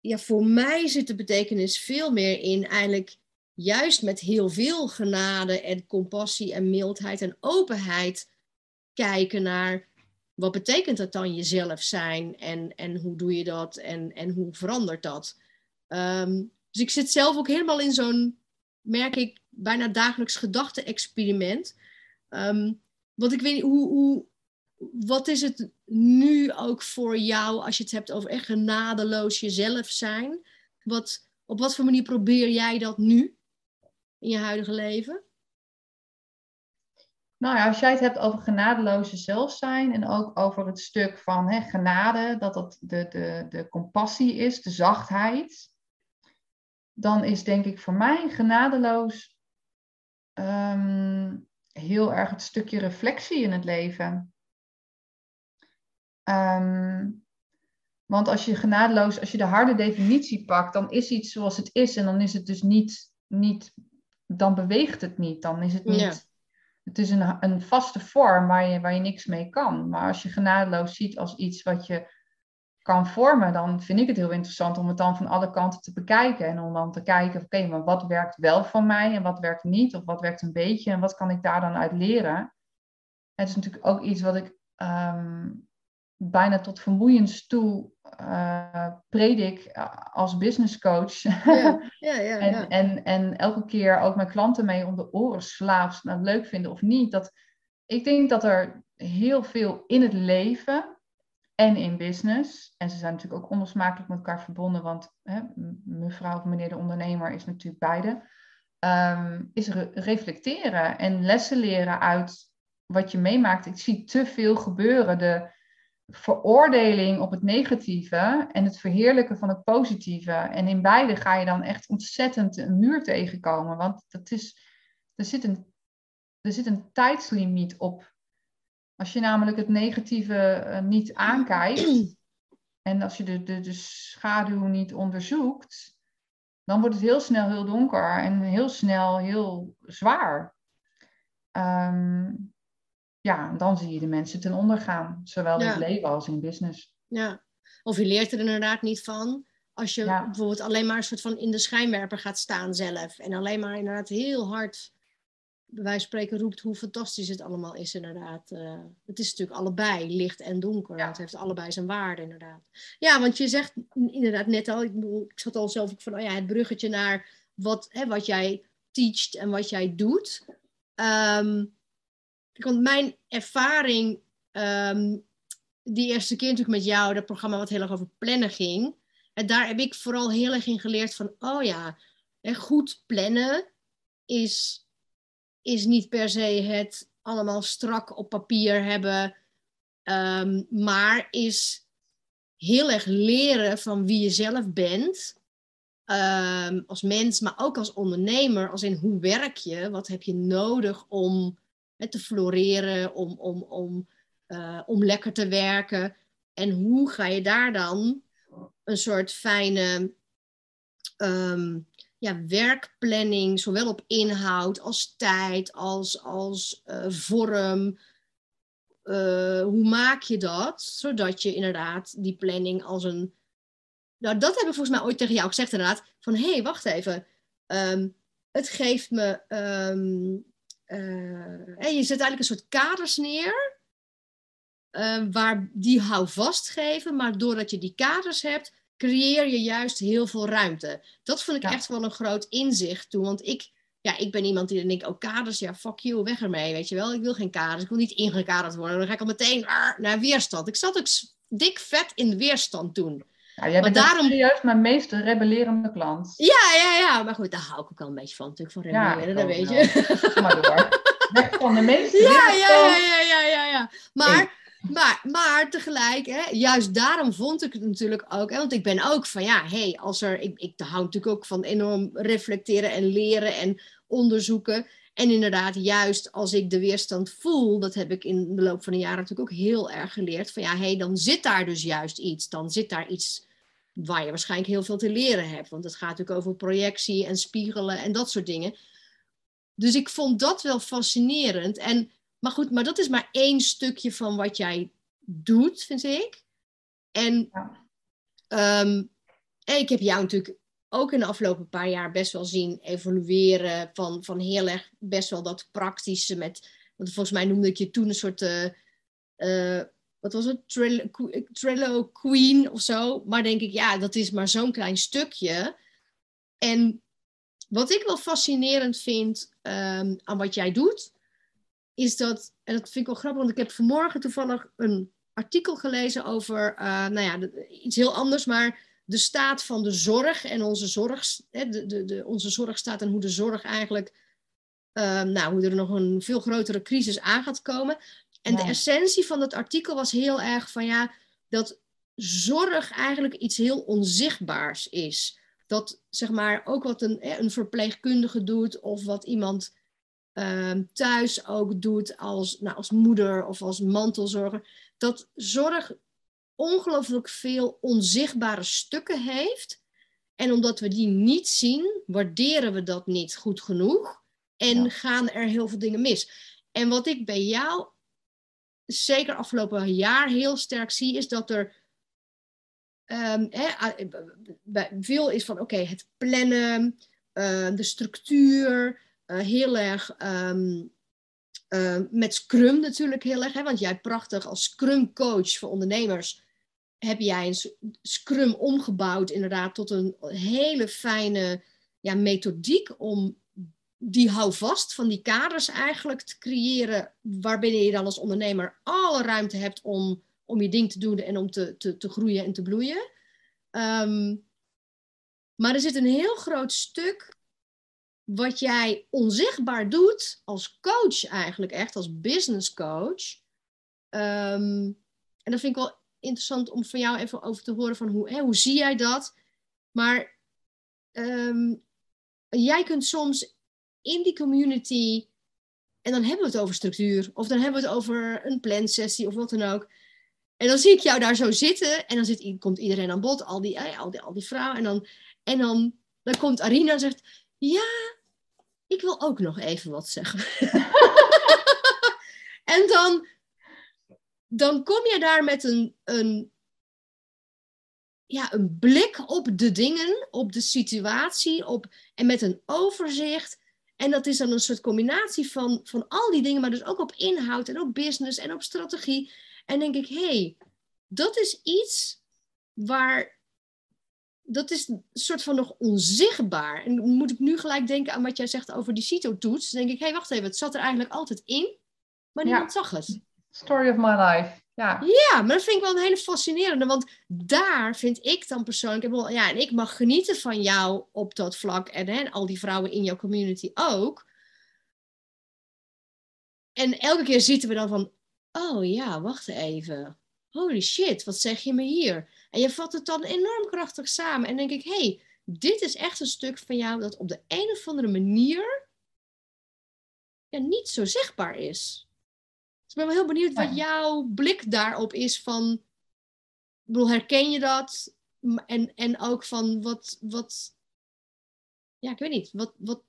ja, voor mij zit de betekenis veel meer in eigenlijk juist met heel veel genade en compassie en mildheid en openheid kijken naar wat betekent dat dan jezelf zijn en, en hoe doe je dat en, en hoe verandert dat. Ehm, dus ik zit zelf ook helemaal in zo'n, merk ik, bijna dagelijks gedachte-experiment. Um, want ik weet hoe, hoe, wat is het nu ook voor jou als je het hebt over echt genadeloos jezelf zijn? Wat, op wat voor manier probeer jij dat nu in je huidige leven? Nou ja, als jij het hebt over genadeloos jezelf zijn en ook over het stuk van hè, genade, dat dat de, de, de compassie is, de zachtheid, dan is denk ik voor mij genadeloos um, heel erg het stukje reflectie in het leven. Ehm, want als je genadeloos, als je de harde definitie pakt, dan is iets zoals het is en dan is het dus niet, niet dan beweegt het niet. Dan is het niet, het is een, een vaste vorm waar je, waar je niks mee kan. Maar als je genadeloos ziet als iets wat je kan vormen, dan vind ik het heel interessant om het dan van alle kanten te bekijken. En om dan te kijken, oké, maar wat werkt wel voor mij en wat werkt niet? Of wat werkt een beetje en wat kan ik daar dan uit leren? Het is natuurlijk ook iets wat ik ehm, bijna tot vermoeiens toe uh, predik als business coach. Ja, ja, ja, en, en, en elke keer ook mijn klanten mee om de oren sla of ze het leuk vinden of niet. Dat, ik denk dat er heel veel in het leven en in business, en ze zijn natuurlijk ook onlosmakelijk met elkaar verbonden, want hè, mevrouw of meneer de ondernemer is natuurlijk beide, um, is reflecteren en lessen leren uit wat je meemaakt. Ik zie te veel gebeuren. De, veroordeling op het negatieve en het verheerlijken van het positieve. En in beide ga je dan echt ontzettend een muur tegenkomen. Want dat is, er, zit een, er zit een tijdslimiet op. Als je namelijk het negatieve eh, niet aankijkt en als je de, de, de schaduw niet onderzoekt, dan wordt het heel snel heel donker en heel snel heel zwaar. Um, ja, dan zie je de mensen ten onder gaan. Zowel in het leven als in business. Ja, of je leert er inderdaad niet van. Als je bijvoorbeeld alleen maar een soort van in de schijnwerper gaat staan zelf. En alleen maar inderdaad heel hard, bij wijze van spreken, roept hoe fantastisch het allemaal is inderdaad. Uh, het is natuurlijk allebei, licht en donker. Het heeft allebei zijn waarde inderdaad. Ja, want je zegt inderdaad net al, ik, bedoel, ik zat al zelf van, oh ja, het bruggetje naar wat, hè, wat jij teacht en wat jij doet. Um, want mijn ervaring, um, die eerste keer natuurlijk met jou, dat programma wat heel erg over plannen ging. En daar heb ik vooral heel erg in geleerd van, oh ja, goed plannen is, is niet per se het allemaal strak op papier hebben, ehm, maar is heel erg leren van wie je zelf bent. Um, als mens, maar ook als ondernemer, als in hoe werk je, wat heb je nodig om te floreren, om, om, om, uh, om lekker te werken. En hoe ga je daar dan een soort fijne um, ja, werkplanning, zowel op inhoud als tijd, als, als uh, vorm. Uh, hoe maak je dat, zodat je inderdaad die planning als een. Nou, dat heb ik volgens mij ooit tegen jou gezegd, inderdaad. Van hé, hey, wacht even. Um, het geeft me um, uh, je zet eigenlijk een soort kaders neer, uh, waar die houvast geven, maar doordat je die kaders hebt, creëer je juist heel veel ruimte. Dat vond ik echt wel een groot inzicht toen, want ik, ja, ik ben iemand die dan denkt, oh kaders, ja fuck you, weg ermee, weet je wel. Ik wil geen kaders, ik wil niet ingekaderd worden, dan ga ik al meteen naar weerstand. Ik zat ook dik vet in weerstand toen. Nou, jij bent daarom... serieus mijn meest rebellerende klant. Ja, ja, ja. Maar goed, daar hou ik ook wel een beetje van natuurlijk, van rebelleren, ja, dat weet je. Maar door. Weg van de meeste ja, ja, ja, ja, ja, ja, ja. Maar, maar, maar tegelijk, hè, juist daarom vond ik het natuurlijk ook. Hè, want ik ben ook van, ja, hé, hey, als er... Ik, ik hou natuurlijk ook van enorm reflecteren en leren en onderzoeken. En inderdaad, juist als ik de weerstand voel, dat heb ik in de loop van de jaren natuurlijk ook heel erg geleerd. Van ja, hé, hey, dan zit daar dus juist iets. Dan zit daar iets waar je waarschijnlijk heel veel te leren hebt. Want het gaat natuurlijk over projectie en spiegelen en dat soort dingen. Dus ik vond dat wel fascinerend. En, maar goed, maar dat is maar één stukje van wat jij doet, vind ik. En ehm, ik heb jou natuurlijk ook in de afgelopen paar jaar best wel zien evolueren van, van heel erg best wel dat praktische met, want volgens mij noemde ik je toen een soort, uh, uh, wat was het, Trello, Queen of zo. Maar denk ik, ja, dat is maar zo'n klein stukje. En wat ik wel fascinerend vind um, aan wat jij doet, is dat, en dat vind ik wel grappig, want ik heb vanmorgen toevallig een artikel gelezen over, uh, nou ja, iets heel anders, maar de staat van de zorg en onze zorg, hè, de, de, de, onze zorgstaat en hoe de zorg eigenlijk, uh, nou, hoe er nog een veel grotere crisis aan gaat komen. En de essentie van het artikel was heel erg van ja, dat zorg eigenlijk iets heel onzichtbaars is. Dat zeg maar ook wat een, een verpleegkundige doet of wat iemand uh, thuis ook doet als, nou, als moeder of als mantelzorger. Dat zorg ongelooflijk veel onzichtbare stukken heeft. En omdat we die niet zien, waarderen we dat niet goed genoeg. En gaan er heel veel dingen mis. En wat ik bij jou, zeker afgelopen jaar, heel sterk zie, is dat er um, veel is van oké, het plannen, uh, de structuur, uh, heel erg um, uh, met Scrum natuurlijk heel erg. Hè, want jij prachtig als Scrum coach voor ondernemers heb jij een Scrum omgebouwd inderdaad tot een hele fijne ja, methodiek om die houvast van die kaders eigenlijk te creëren, waarbinnen je dan als ondernemer alle ruimte hebt om, om je ding te doen en om te, te, te groeien en te bloeien. Um, maar er zit een heel groot stuk wat jij onzichtbaar doet als coach eigenlijk, echt als business coach. Um, en dat vind ik wel interessant om van jou even over te horen van hoe, hè, hoe zie jij dat? Maar um, jij kunt soms in die community, en dan hebben we het over structuur, of dan hebben we het over een plansessie of wat dan ook. En dan zie ik jou daar zo zitten en dan zit, komt iedereen aan bod, al die, al die, al die vrouwen. En dan, en dan, dan komt Arina en zegt, ja, ik wil ook nog even wat zeggen. en dan, dan kom je daar met een, een, ja, een blik op de dingen, op de situatie, op, en met een overzicht. En dat is dan een soort combinatie van, van al die dingen, maar dus ook op inhoud en op business en op strategie. En denk ik, hé, hey, dat is iets waar, dat is een soort van nog onzichtbaar. En moet ik nu gelijk denken aan wat jij zegt over die CITO-toets. Dan denk ik, hé, hey, wacht even, het zat er eigenlijk altijd in, maar niemand zag het. Story of my life. Ja. ja, maar dat vind ik wel een hele fascinerende. Want daar vind ik dan persoonlijk. Ja, en ik mag genieten van jou op dat vlak. En hè, al die vrouwen in jouw community ook. En elke keer zitten we dan van. Oh ja, wacht even. Holy shit, wat zeg je me hier? En je vat het dan enorm krachtig samen. En denk ik, hé, hey, dit is echt een stuk van jou dat op de een of andere manier ja, niet zo zichtbaar is. Dus ik ben wel heel benieuwd wat jouw blik daarop is van, ik bedoel, herken je dat? En, en ook van wat, wat, ja, ik weet niet, wat, wat,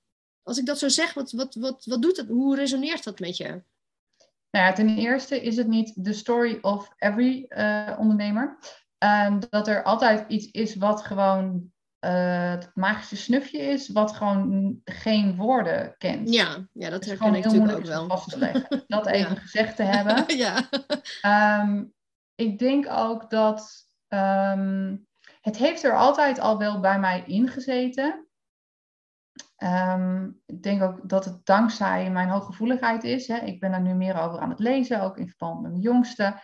als ik dat zo zeg, wat, wat, wat, wat doet dat? Hoe resoneert dat met je? Nou ja, ten eerste is het niet de story of every uh, ondernemer. Uh, dat er altijd iets is wat gewoon uh, het magische snufje is, wat gewoon geen woorden kent. Ja, ja dat herken ik natuurlijk ook wel. Vast te leggen. Dat even gezegd te hebben. ja. Um, ik denk ook dat um, het heeft er altijd al wel bij mij ingezeten. Um, ik denk ook dat het dankzij mijn hooggevoeligheid is. Hè. Ik ben er nu meer over aan het lezen, ook in verband met mijn jongste.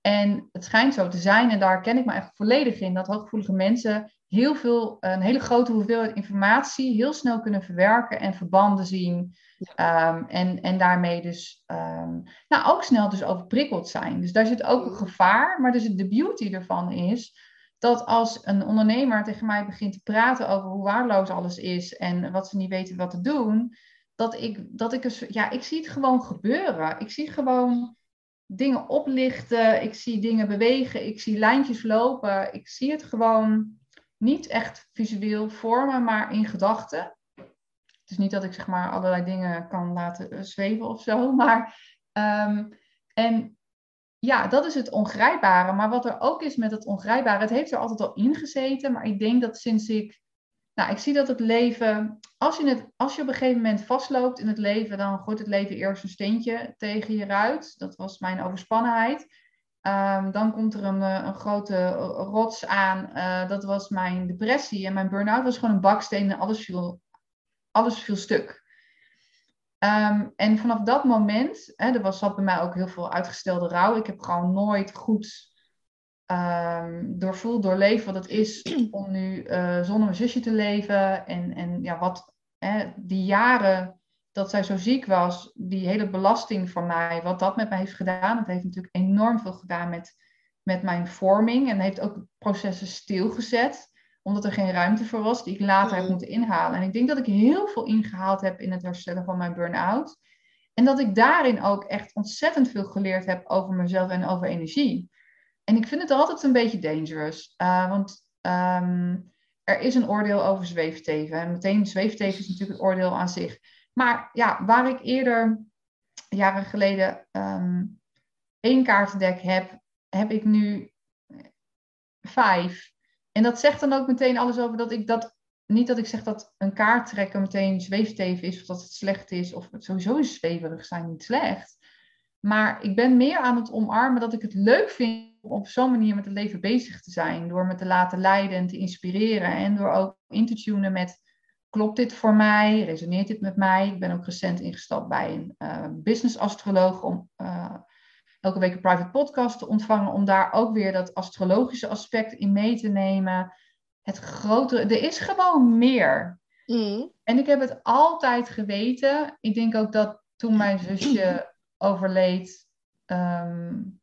En het schijnt zo te zijn, en daar ken ik me echt volledig in, dat hooggevoelige mensen heel veel, een hele grote hoeveelheid informatie heel snel kunnen verwerken en verbanden zien. Um, en, en daarmee dus um, nou, ook snel dus overprikkeld zijn. Dus daar zit ook een gevaar. Maar dus de beauty ervan is dat als een ondernemer tegen mij begint te praten over hoe waardeloos alles is en wat ze niet weten wat te doen, dat ik, dat ik dus, ja, ik zie het gewoon gebeuren. Ik zie gewoon dingen oplichten, ik zie dingen bewegen, ik zie lijntjes lopen. Ik zie het gewoon niet echt visueel vormen, maar in gedachten. Het is niet dat ik zeg maar allerlei dingen kan laten zweven of zo, maar um, en ja, dat is het ongrijpbare. Maar wat er ook is met het ongrijpbare, het heeft er altijd al in gezeten. Maar ik denk dat sinds ik. Nou, ik zie dat het leven. Als je, het, als je op een gegeven moment vastloopt in het leven, dan gooit het leven eerst een steentje tegen je ruit. Dat was mijn overspannenheid. Ehm, dan komt er een, eh, een grote rots aan. Uh, dat was mijn depressie. En mijn burn-out was gewoon een baksteen en alles viel, alles viel stuk. Um, en vanaf dat moment, hè, er was, zat bij mij ook heel veel uitgestelde rouw. Ik heb gewoon nooit goed um, doorvoeld, doorleefd wat het is om nu uh, zonder mijn zusje te leven. En, en ja, wat hè, die jaren dat zij zo ziek was, die hele belasting voor mij, wat dat met mij heeft gedaan. Het heeft natuurlijk enorm veel gedaan met, met mijn vorming. En heeft ook processen stilgezet omdat er geen ruimte voor was, die ik later heb mm. moeten inhalen. En ik denk dat ik heel veel ingehaald heb in het herstellen van mijn burn-out. En dat ik daarin ook echt ontzettend veel geleerd heb over mezelf en over energie. En ik vind het altijd een beetje dangerous. Uh, want um, er is een oordeel over zweefteven. En meteen zweefteven is natuurlijk het oordeel aan zich. Maar ja, waar ik eerder, jaren geleden, um, één kaartendek heb, heb ik nu vijf. En dat zegt dan ook meteen alles over dat ik dat. Niet dat ik zeg dat een kaart trekken meteen zweefteven is of dat het slecht is. Of sowieso is zweverig zijn niet slecht. Maar ik ben meer aan het omarmen dat ik het leuk vind om op zo'n manier met het leven bezig te zijn. Door me te laten leiden en te inspireren. En door ook in te tunen met klopt dit voor mij? Resoneert dit met mij? Ik ben ook recent ingestapt bij een uh, business astroloog om uh, elke week een private podcast te ontvangen, om daar ook weer dat astrologische aspect in mee te nemen. Het grotere, er is gewoon meer. Mm. En ik heb het altijd geweten. Ik denk ook dat toen mijn zusje overleed, um,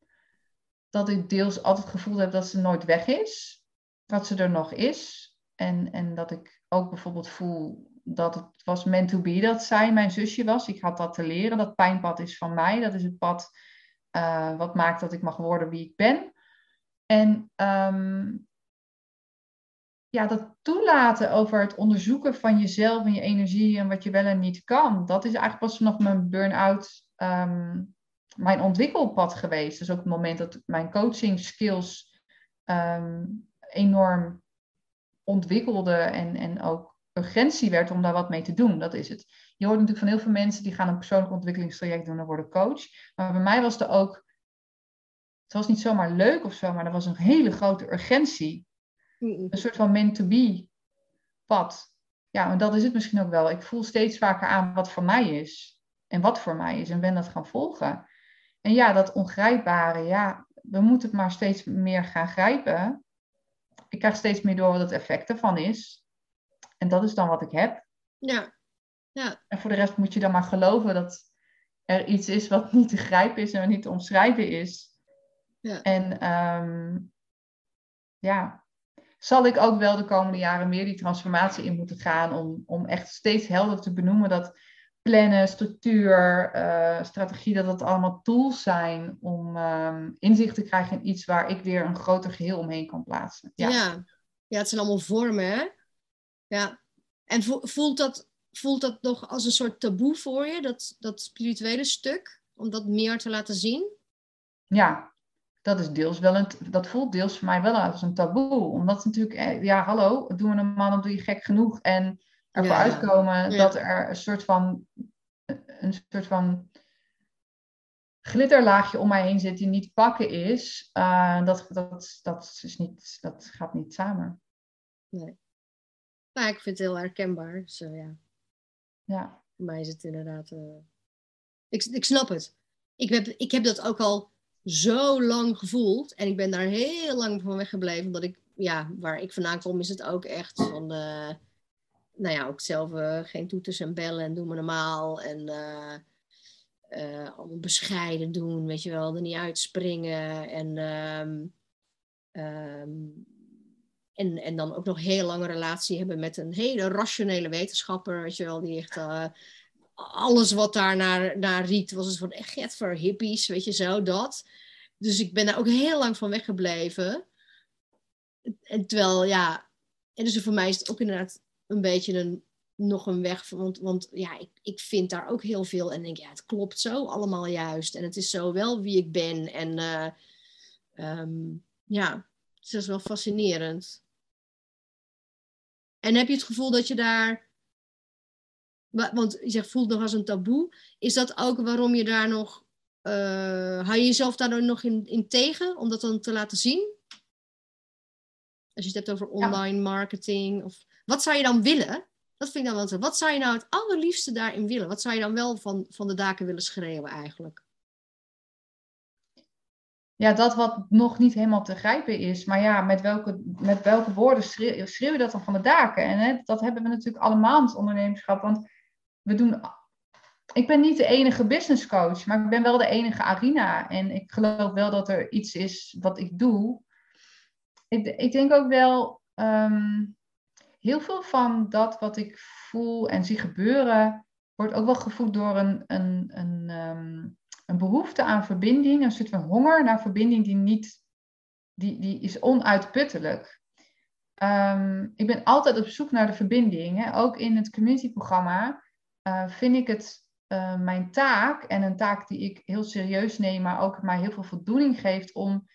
dat ik deels altijd gevoeld heb dat ze nooit weg is. Dat ze er nog is. En, en dat ik ook bijvoorbeeld voel dat het was meant to be dat zij mijn zusje was. Ik had dat te leren. Dat pijnpad is van mij. Dat is het pad uh, wat maakt dat ik mag worden wie ik ben. En um, ja, dat toelaten over het onderzoeken van jezelf en je energie en wat je wel en niet kan, dat is eigenlijk pas vanaf mijn burn-out um, mijn ontwikkelpad geweest. Dus ook het moment dat mijn coaching skills um, enorm ontwikkelde en, en ook urgentie werd om daar wat mee te doen. Dat is het. Je hoort natuurlijk van heel veel mensen die gaan een persoonlijk ontwikkelingstraject doen en worden coach. Maar bij mij was er ook, het was niet zomaar leuk of zo, maar er was een hele grote urgentie. Een soort van meant to be pad. Ja, en dat is het misschien ook wel. Ik voel steeds vaker aan wat voor mij is. En wat voor mij is. En ben dat gaan volgen. En ja, dat ongrijpbare, ja, we moeten het maar steeds meer gaan grijpen. Ik krijg steeds meer door wat het effect ervan is. En dat is dan wat ik heb. Ja. ja. En voor de rest moet je dan maar geloven dat er iets is wat niet te grijpen is en wat niet te omschrijven is. Ja. En um, ja, zal ik ook wel de komende jaren meer die transformatie in moeten gaan om, om echt steeds helder te benoemen dat plannen, structuur, uh, strategie, dat dat allemaal tools zijn om um, inzicht te krijgen in iets waar ik weer een groter geheel omheen kan plaatsen. Ja, ja. ja het zijn allemaal vormen, hè? Ja. En voelt dat, voelt dat nog als een soort taboe voor je, dat, dat spirituele stuk, om dat meer te laten zien? Ja, dat is deels wel een, dat voelt deels voor mij wel als een taboe. Omdat natuurlijk, eh, ja, hallo, doen we normaal, dan doe je gek genoeg. En ervoor ja. uitkomen dat er een soort van, een soort van glitterlaagje om mij heen zit die niet pakken is, uh, dat, dat, dat, is niet, dat gaat niet samen. Nee. Nou, ik vind het heel herkenbaar. Dus, uh, ja. ja. Voor mij is het inderdaad. Uh... Ik, ik snap het. Ik heb, ik heb dat ook al zo lang gevoeld. En ik ben daar heel lang van weggebleven. Omdat ik, ja, waar ik vandaan kom, is het ook echt van. Nou ja, ook zelf uh, geen toeters en bellen en doen we normaal. En uh, allemaal bescheiden doen, weet je wel, er niet uitspringen. En, um, um, en, en dan ook nog heel lange relatie hebben met een hele rationele wetenschapper, weet je wel, die echt alles wat daar naar, naar riet, was het van echt voor hippies, weet je zo, dat. Dus ik ben daar ook heel lang van weggebleven. En terwijl, ja, en dus voor mij is het ook inderdaad een beetje een nog een weg? Want, want ja, ik, ik vind daar ook heel veel en denk, ja, het klopt zo allemaal juist. En het is zo wel wie ik ben. En uh, um, ja, het is wel fascinerend. En heb je het gevoel dat je daar want je zegt voelt nog als een taboe. Is dat ook waarom je daar nog, uh, hou je jezelf daar nog in, in tegen, om dat dan te laten zien? Als je het hebt over online marketing. Of, wat zou je dan willen? Dat vind ik dan wel zo. Wat zou je nou het allerliefste daarin willen? Wat zou je dan wel van, van de daken willen schreeuwen eigenlijk? Ja, dat wat nog niet helemaal te grijpen is. Maar ja, met welke, met welke woorden schreeuw, je dat dan van de daken? En hè, dat hebben we natuurlijk allemaal in het ondernemerschap. Want we doen. Ik ben niet de enige business coach, maar ik ben wel de enige Arina. En ik geloof wel dat er iets is wat ik doe. Ik, ik denk ook wel. Ehm, heel veel van dat wat ik voel en zie gebeuren, wordt ook wel gevoed door een, een, een, ehm, een behoefte aan verbinding, een soort van honger naar verbinding die niet, die, die is onuitputtelijk. Um, ik ben altijd op zoek naar de verbinding. Hè? Ook in het communityprogramma uh, vind ik het uh, mijn taak en een taak die ik heel serieus neem, maar ook mij heel veel voldoening geeft om,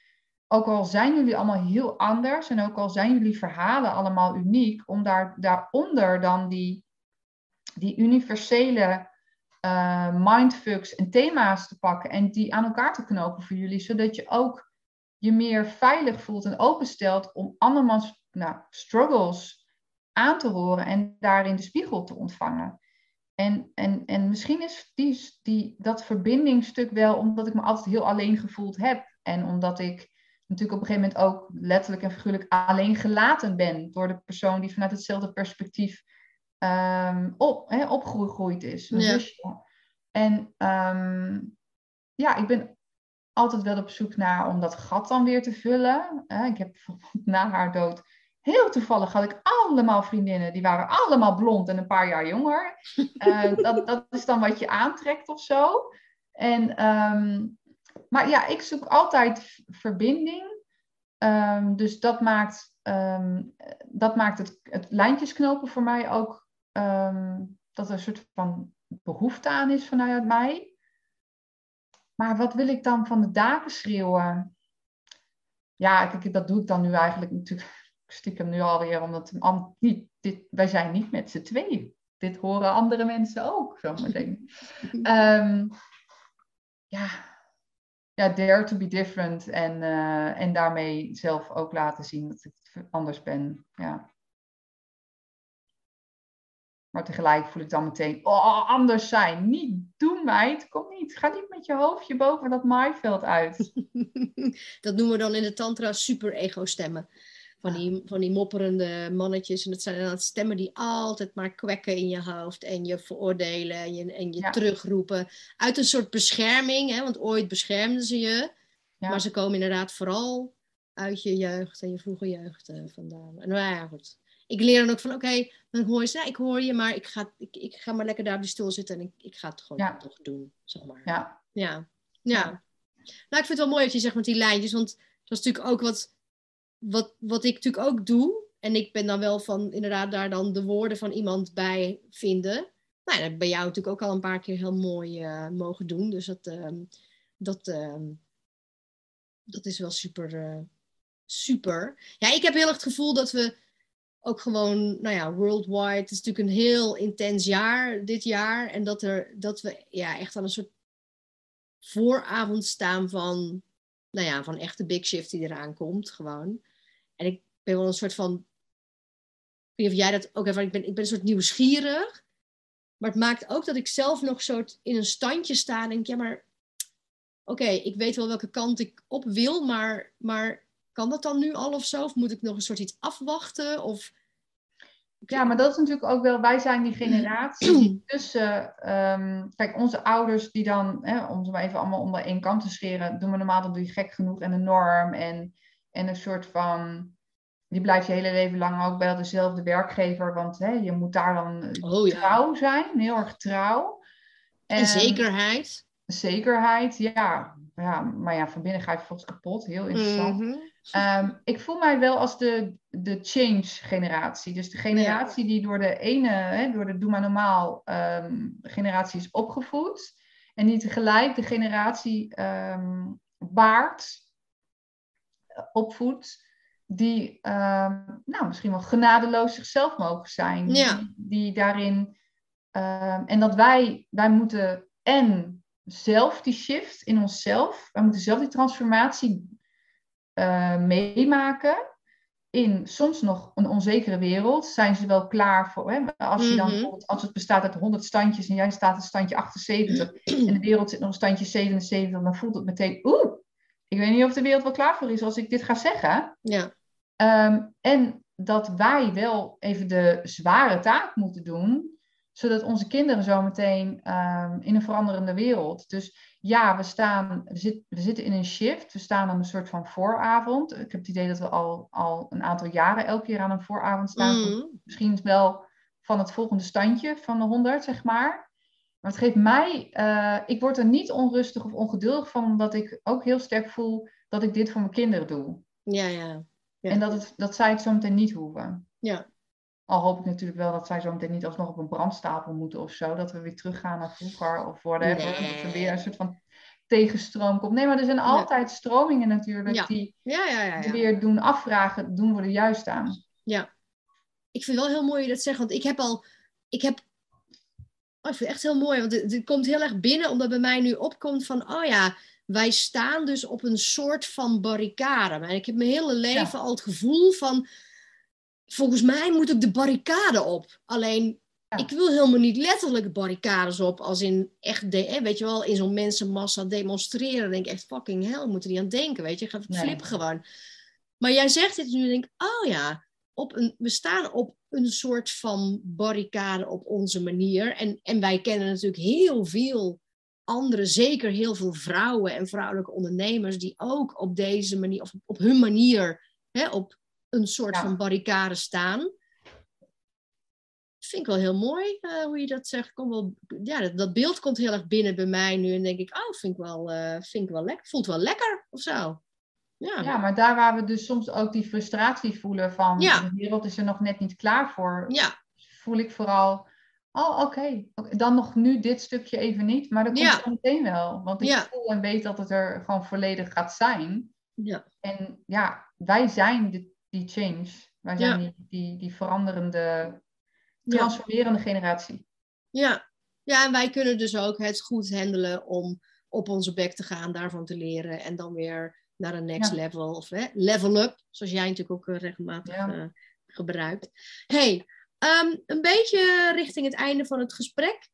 ook al zijn jullie allemaal heel anders en ook al zijn jullie verhalen allemaal uniek, om daar, daaronder dan die, die universele uh, mindfucks en thema's te pakken en die aan elkaar te knopen voor jullie, zodat je ook je meer veilig voelt en openstelt om andermans nou, struggles aan te horen en daarin de spiegel te ontvangen. En, en, en misschien is die, die, dat verbindingstuk wel omdat ik me altijd heel alleen gevoeld heb. En omdat ik natuurlijk op een gegeven moment ook letterlijk en figuurlijk alleen gelaten ben door de persoon die vanuit hetzelfde perspectief um, op, hè, opgegroeid is. Mijn ja. zusje. En um, ja, ik ben altijd wel op zoek naar om dat gat dan weer te vullen. ik heb bijvoorbeeld na haar dood Heel toevallig had ik allemaal vriendinnen, die waren allemaal blond en een paar jaar jonger. Uh, dat, dat is dan wat je aantrekt of zo. En, um, maar ja, ik zoek altijd verbinding. Um, dus dat maakt, um, dat maakt het, het lijntjesknopen voor mij ook dat er een soort van behoefte aan is vanuit mij. Maar wat wil ik dan van de daken schreeuwen? Ja, kijk, dat doe ik dan nu eigenlijk natuurlijk stiekem nu alweer, omdat niet, dit, wij zijn niet met z'n tweeën. Dit horen andere mensen ook, zometeen. um, ja, ja, dare to be different en, uh, en daarmee zelf ook laten zien dat ik anders ben. Ja. Maar tegelijk voel ik dan meteen, oh, anders zijn. Niet doen, meid. Kom niet. Ga niet met je hoofdje boven dat maaiveld uit. dat noemen we dan in de tantra super-ego-stemmen van die, van die mopperende mannetjes. En dat zijn dan stemmen die altijd maar kwekken in je hoofd en je veroordelen en je, en je terugroepen. Uit een soort bescherming, hè, want ooit beschermden ze je. Maar ze komen inderdaad vooral uit je jeugd en je vroege jeugd uh, vandaan. En nou ja, goed. Ik leer dan ook van, oké, dan hoor je, nou, ik hoor je, maar ik ga, ik, ik ga maar lekker daar op die stoel zitten en ik, ik ga het gewoon toch doen, zeg maar. Ja. ja. Ja. Nou, ik vind het wel mooi dat je zegt met die lijntjes, want dat is natuurlijk ook wat wat, wat ik natuurlijk ook doe, en ik ben dan wel van inderdaad daar dan de woorden van iemand bij vinden. Nou, dat ben jou natuurlijk ook al een paar keer heel mooi uh, mogen doen. Dus dat, uh, dat, uh, dat is wel super, eh, super. Ja, ik heb heel erg het gevoel dat we ook gewoon, nou ja, worldwide. Het is natuurlijk een heel intens jaar dit jaar. En dat, er, dat we ja, echt aan een soort vooravond staan van, nou ja, van echte big shift die eraan komt. Gewoon. En ik ben wel een soort van. Ik weet niet of jij dat ook hebt. Ik ben, ik ben een soort nieuwsgierig. Maar het maakt ook dat ik zelf nog soort in een standje sta en denk: ja, maar. Oké, ik weet wel welke kant ik op wil, maar, maar kan dat dan nu al of zo? Of moet ik nog een soort iets afwachten? Of ja, maar dat is natuurlijk ook wel, wij zijn die generatie tussen, um, kijk, onze ouders die dan, hè, om ze maar even allemaal onder één kant te scheren, doen we normaal, dan doe je gek genoeg en een norm en en een soort van, die blijft je hele leven lang ook bij dezelfde werkgever, want hè, je moet daar dan oh, trouw zijn, heel erg trouw. En, zekerheid. Zekerheid, ja. ja, maar ja, van binnen ga je volgens kapot. Heel interessant. Mhm. Ehm, ik voel mij wel als de, de change generatie. Dus de generatie die door de ene, hè, door de doe maar normaal ehm, generatie is opgevoed. En die tegelijk de generatie ehm baard eh, opvoedt. Die ehm, nou, misschien wel genadeloos zichzelf mogen zijn. Ja. Die, die daarin. ehm, en dat wij, wij moeten en zelf die shift in onszelf. Wij moeten zelf die transformatie eh, meemaken. In soms nog een onzekere wereld. Zijn ze wel klaar voor? Hè? Als je dan Mhm. bijvoorbeeld, als het bestaat uit 100 standjes en jij staat in standje 78 en de wereld zit nog een standje 77, dan voelt het meteen, oeh, ik weet niet of de wereld wel klaar voor is als ik dit ga zeggen. Ja. Ehm, en dat wij wel even de zware taak moeten doen, zodat onze kinderen zo meteen ehm, in een veranderende wereld. Dus ja, we, staan, we, zit- we zitten in een shift, we staan aan een soort van vooravond. Ik heb het idee dat we al, al een aantal jaren elke keer aan een vooravond staan. Mhm. Misschien wel van het volgende standje van de 100, zeg maar. Maar het geeft mij, eh, ik word er niet onrustig of ongeduldig van, omdat ik ook heel sterk voel dat ik dit voor mijn kinderen doe. Ja, ja. Ja. En dat, het, dat zij het zo meteen niet hoeven. Ja. Al hoop ik natuurlijk wel dat zij zo meteen niet alsnog op een brandstapel moeten of zo. Dat we weer teruggaan naar vroeger of whatever. Nee. Dat er weer een soort van tegenstroom komt. Nee, maar er zijn altijd stromingen natuurlijk Ja. die Ja, weer doen afvragen, doen we er juist aan. Ja. Ik vind wel heel mooi je dat zegt, want ik heb al, ik heb, oh, ik vind het echt heel mooi, want het, het komt heel erg binnen, omdat bij mij nu opkomt van, oh ja, wij staan dus op een soort van barricade. En ik heb mijn hele leven al het gevoel van, volgens mij moet ik de barricade op. Alleen, Ja. ik wil helemaal niet letterlijk barricades op, als in echt, de, weet je wel, in zo'n mensenmassa demonstreren. Dan denk ik echt, fucking hell, moet er niet aan denken, weet je. Ik Nee. flip gewoon. Maar jij zegt dit nu en denk ik, oh ja, op een, we staan op een soort van barricade op onze manier. En, en wij kennen natuurlijk heel veel andere, zeker heel veel vrouwen en vrouwelijke ondernemers, die ook op deze manier, of op hun manier, hè, op een soort Ja. van barricade staan. Vind ik wel heel mooi eh, hoe je dat zegt. Kom wel, ja, dat, dat beeld komt heel erg binnen bij mij nu. En denk ik, oh, vind ik wel, eh, vind ik wel lekker. Voelt wel lekker of zo. Ja. Ja, maar daar waar we dus soms ook die frustratie voelen van Ja. de wereld is er nog net niet klaar voor, ja. voel ik vooral, oh oké, dan nog nu dit stukje even niet, maar dat komt Ja. zo meteen wel. Want ik voel en weet dat het er gewoon volledig gaat zijn. Ja. En ja, wij zijn de, die change. Wij zijn die, die, die veranderende, transformerende generatie. Ja. ja, en wij kunnen dus ook het goed handelen om op onze bek te gaan, daarvan te leren en dan weer naar een next Ja. level of hè, level up, zoals jij natuurlijk ook eh, regelmatig Ja. eh, gebruikt. Hey, ehm, een beetje richting het einde van het gesprek.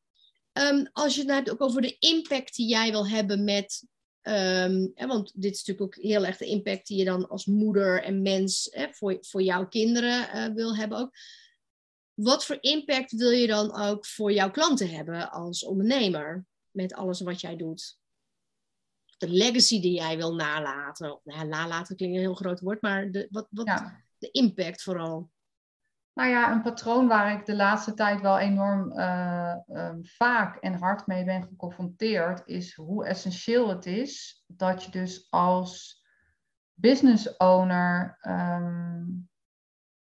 Ehm, als je het nou hebt ook over de impact die jij wil hebben met. ehm, hè, want dit is natuurlijk ook heel erg de impact die je dan als moeder en mens hè, voor, voor jouw kinderen eh, wil hebben ook. Wat voor impact wil je dan ook voor jouw klanten hebben als ondernemer met alles wat jij doet? De legacy die jij wil nalaten. Of, nou, ja, nalaten klinkt een heel groot woord, maar de, wat, wat Ja. de impact vooral. Nou ja, een patroon waar ik de laatste tijd wel enorm eh, ehm, vaak en hard mee ben geconfronteerd, is hoe essentieel het is dat je dus als business owner ehm,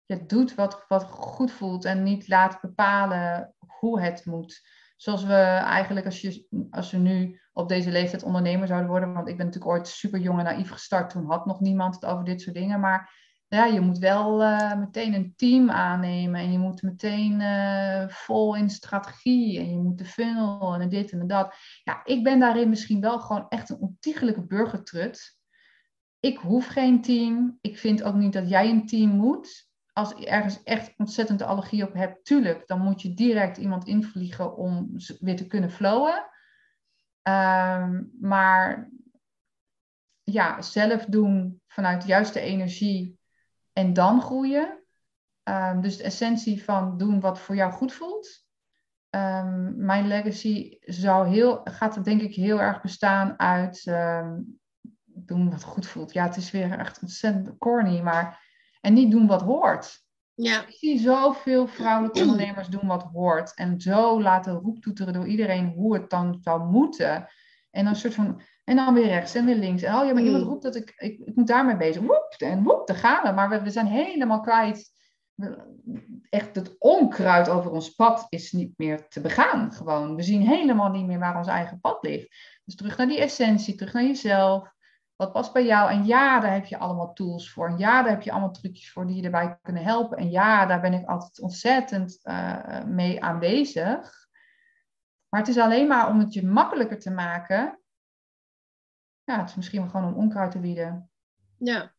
je doet wat, wat goed voelt en niet laat bepalen hoe het moet. Zoals we eigenlijk, als, je, als we nu op deze leeftijd ondernemer zouden worden, want ik ben natuurlijk ooit super jong en naïef gestart, toen had nog niemand het over dit soort dingen, maar ja, je moet wel eh, meteen een team aannemen en je moet meteen eh, vol in strategie en je moet de funnel en dit en dat. Ja, ik ben daarin misschien wel gewoon echt een ontiegelijke burgertrut. Ik hoef geen team. Ik vind ook niet dat jij een team moet. Als je ergens echt ontzettend allergie op hebt, tuurlijk, dan moet je direct iemand invliegen om weer te kunnen flowen. Ehm, maar ja, zelf doen vanuit de juiste energie en dan groeien. Ehm, dus de essentie van doen wat voor jou goed voelt. Ehm, mijn legacy zou heel, gaat denk ik heel erg bestaan uit doen wat goed voelt. Ja, het is weer echt ontzettend corny, maar en niet doen wat hoort. Ja, Ik zie zoveel vrouwelijke ondernemers doen wat hoort. En zo laten roeptoeteren door iedereen hoe het dan zou moeten. En een soort van En dan weer rechts en weer links. En oh ja, maar iemand Mm. roept dat ik, ik, ik moet daarmee bezig. Woep, en woep, daar gaan we. Maar we, we zijn helemaal kwijt. Echt het onkruid over ons pad is niet meer te begaan. Gewoon. We zien helemaal niet meer waar ons eigen pad ligt. Dus terug naar die essentie, terug naar jezelf. Wat past bij jou? En ja, daar heb je allemaal tools voor. En ja, daar heb je allemaal trucjes voor die je erbij kunnen helpen. En ja, daar ben ik altijd ontzettend eh, mee aanwezig. Maar het is alleen maar om het je makkelijker te maken. Ja, het is misschien wel gewoon om onkruid te wieden. Ja.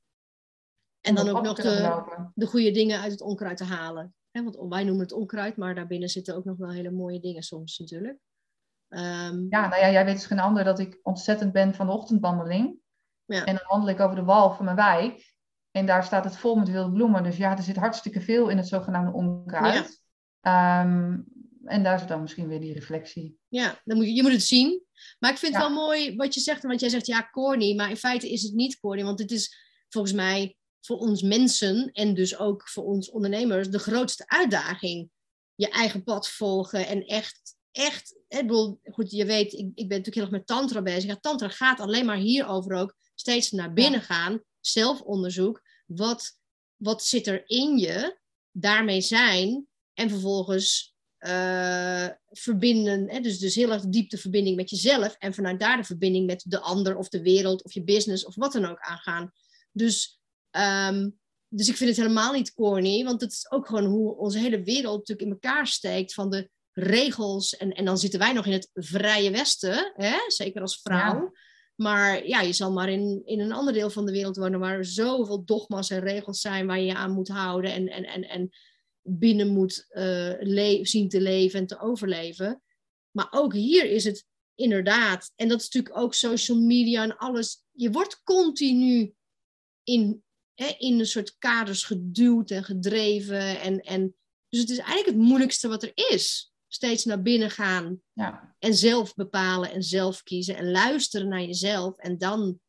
En dan ook nog de, de goede dingen uit het onkruid te halen. Want wij noemen het onkruid, maar daarbinnen zitten ook nog wel hele mooie dingen soms natuurlijk. Ehm, Ja, nou ja, jij weet dus geen ander dat ik ontzettend ben van de ochtendwandeling. Ja. En dan wandel ik over de wal van mijn wijk. En daar staat het vol met wilde bloemen. Dus ja, er zit hartstikke veel in het zogenaamde onkruid. Ehm, en daar zit dan misschien weer die reflectie. Ja, dan moet je, je moet het zien. Maar ik vind het wel mooi wat je zegt. Want jij zegt ja, corny. Maar in feite is het niet corny. Want het is volgens mij voor ons mensen en dus ook voor ons ondernemers de grootste uitdaging. Je eigen pad volgen en echt, echt. Ik bedoel, goed, je weet, ik, ik ben natuurlijk heel erg met tantra bezig. Ja, tantra gaat alleen maar hierover ook steeds naar binnen gaan. Zelfonderzoek. Wat, wat zit er in je? Daarmee zijn. En vervolgens eh, verbinden. Hè? Dus, dus heel erg diep de verbinding met jezelf. En vanuit daar de verbinding met de ander of de wereld of je business of wat dan ook aangaan. Dus, ehm, dus ik vind het helemaal niet corny. Want het is ook gewoon hoe onze hele wereld natuurlijk in elkaar steekt. Van de regels. En, en dan zitten wij nog in het vrije westen. Hè? Zeker als vrouw. Ja. Maar ja, je zal maar in, in een ander deel van de wereld wonen waar er zoveel dogma's en regels zijn waar je je aan moet houden en, en, en, en binnen moet eh, zien te leven en te overleven. Maar ook hier is het inderdaad, en dat is natuurlijk ook social media en alles, je wordt continu in, hè, in een soort kaders geduwd en gedreven. En, en, dus het is eigenlijk het moeilijkste wat er is. Steeds naar binnen gaan Ja, en zelf bepalen en zelf kiezen en luisteren naar jezelf en dan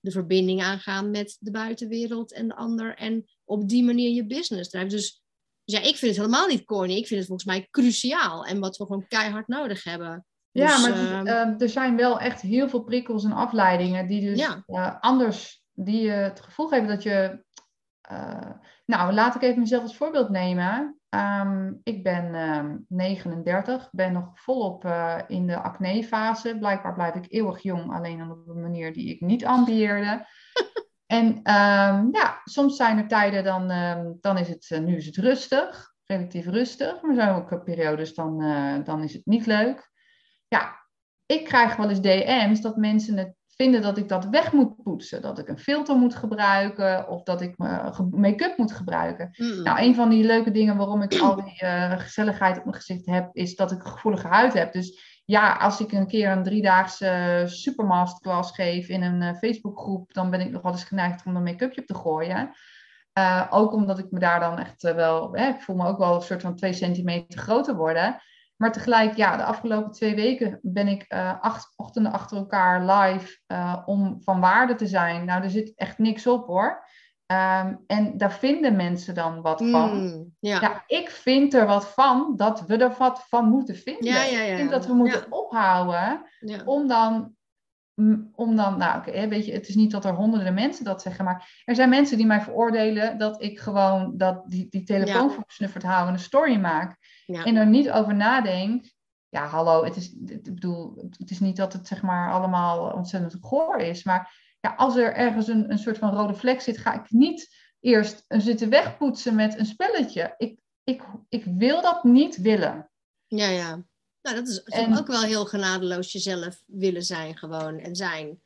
de verbinding aangaan met de buitenwereld en de ander en op die manier je business drijven. Dus, dus ja, ik vind het helemaal niet corny. Ik vind het volgens mij cruciaal en wat we gewoon keihard nodig hebben. ja Dus, maar het is, ehm, ehm, er zijn wel echt heel veel prikkels en afleidingen die dus Ja. anders, die je het gevoel geven dat je. Eh, nou, laat ik even mezelf als voorbeeld nemen. Ehm, ik ben ehm, 39, ben nog volop eh, in de acne-fase. Blijkbaar blijf ik eeuwig jong, alleen dan op een manier die ik niet ambieerde. en ehm, ja, soms zijn er tijden, dan, ehm, dan is het, eh, nu is het rustig, relatief rustig. Maar er zijn ook periodes, dan, dan is het niet leuk. Ja, ik krijg wel eens DM's dat mensen het vinden dat ik dat weg moet poetsen. Dat ik een filter moet gebruiken of dat ik eh, make-up moet gebruiken. mm, Nou, een van die leuke dingen waarom ik al die eh, gezelligheid op mijn gezicht heb, is dat ik een gevoelige huid heb. Dus ja, als ik een keer een driedaagse supermasterclass geef in een eh, Facebookgroep, dan ben ik nog wel eens geneigd om een make-upje op te gooien. Ook omdat ik me daar dan echt wel, hè, ik voel me ook wel een soort van twee centimeter groter worden. Maar tegelijk, ja, de afgelopen twee weken ben ik eh, acht ochtenden achter elkaar live eh, om van waarde te zijn. Nou, er zit echt niks op hoor. Ehm, en daar vinden mensen dan wat van. mm, ja. Ja, ik vind er wat van dat we er wat van moeten vinden. Ja, ja, ja, Ik vind dat we moeten ophouden om dan, om dan nou oké, weet je, het is niet dat er honderden mensen dat zeggen, maar er zijn mensen die mij veroordelen dat ik gewoon dat die, die telefoon gesnufferd hou en een story maak Ja. en er niet over nadenk. Ja, hallo, het is, ik bedoel, het is niet dat het zeg maar allemaal ontzettend goor is, maar ja, als er ergens een, een soort van rode vlek zit, ga ik niet eerst een zitten wegpoetsen met een spelletje. Ik, ik, ik wil dat niet willen. Ja, ja. Nou, dat is En- ook wel heel genadeloos jezelf willen zijn gewoon en zijn.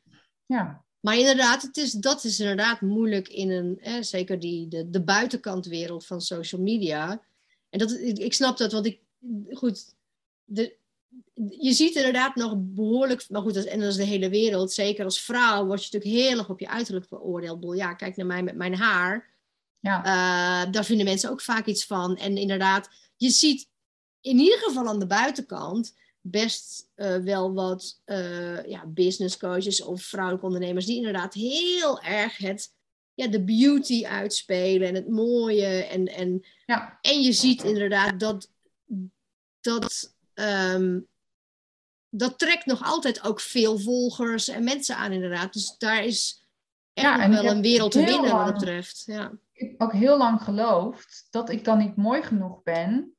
Ja, Maar inderdaad, het is, dat is inderdaad moeilijk in een, zeker die, de, de buitenkantwereld van social media. En dat, ik, ik snap dat, want ik, goed, de, je ziet inderdaad nog behoorlijk, maar goed, en dat is de hele wereld, zeker als vrouw word je natuurlijk heel erg op je uiterlijk beoordeeld. Ja, kijk naar mij met mijn haar. ja. Eh, daar vinden mensen ook vaak iets van. En inderdaad, je ziet in ieder geval aan de buitenkant best eh, wel wat eh, ja, business coaches of vrouwelijke ondernemers die inderdaad heel erg het, ja, de beauty uitspelen en het mooie. En, en, ja. en je ziet inderdaad dat, dat, ehm, dat trekt nog altijd ook veel volgers en mensen aan, inderdaad. Dus daar is echt Ja, nog wel een wereld te winnen wat dat betreft. Ja. ik heb ook heel lang geloofd dat ik dan niet mooi genoeg ben.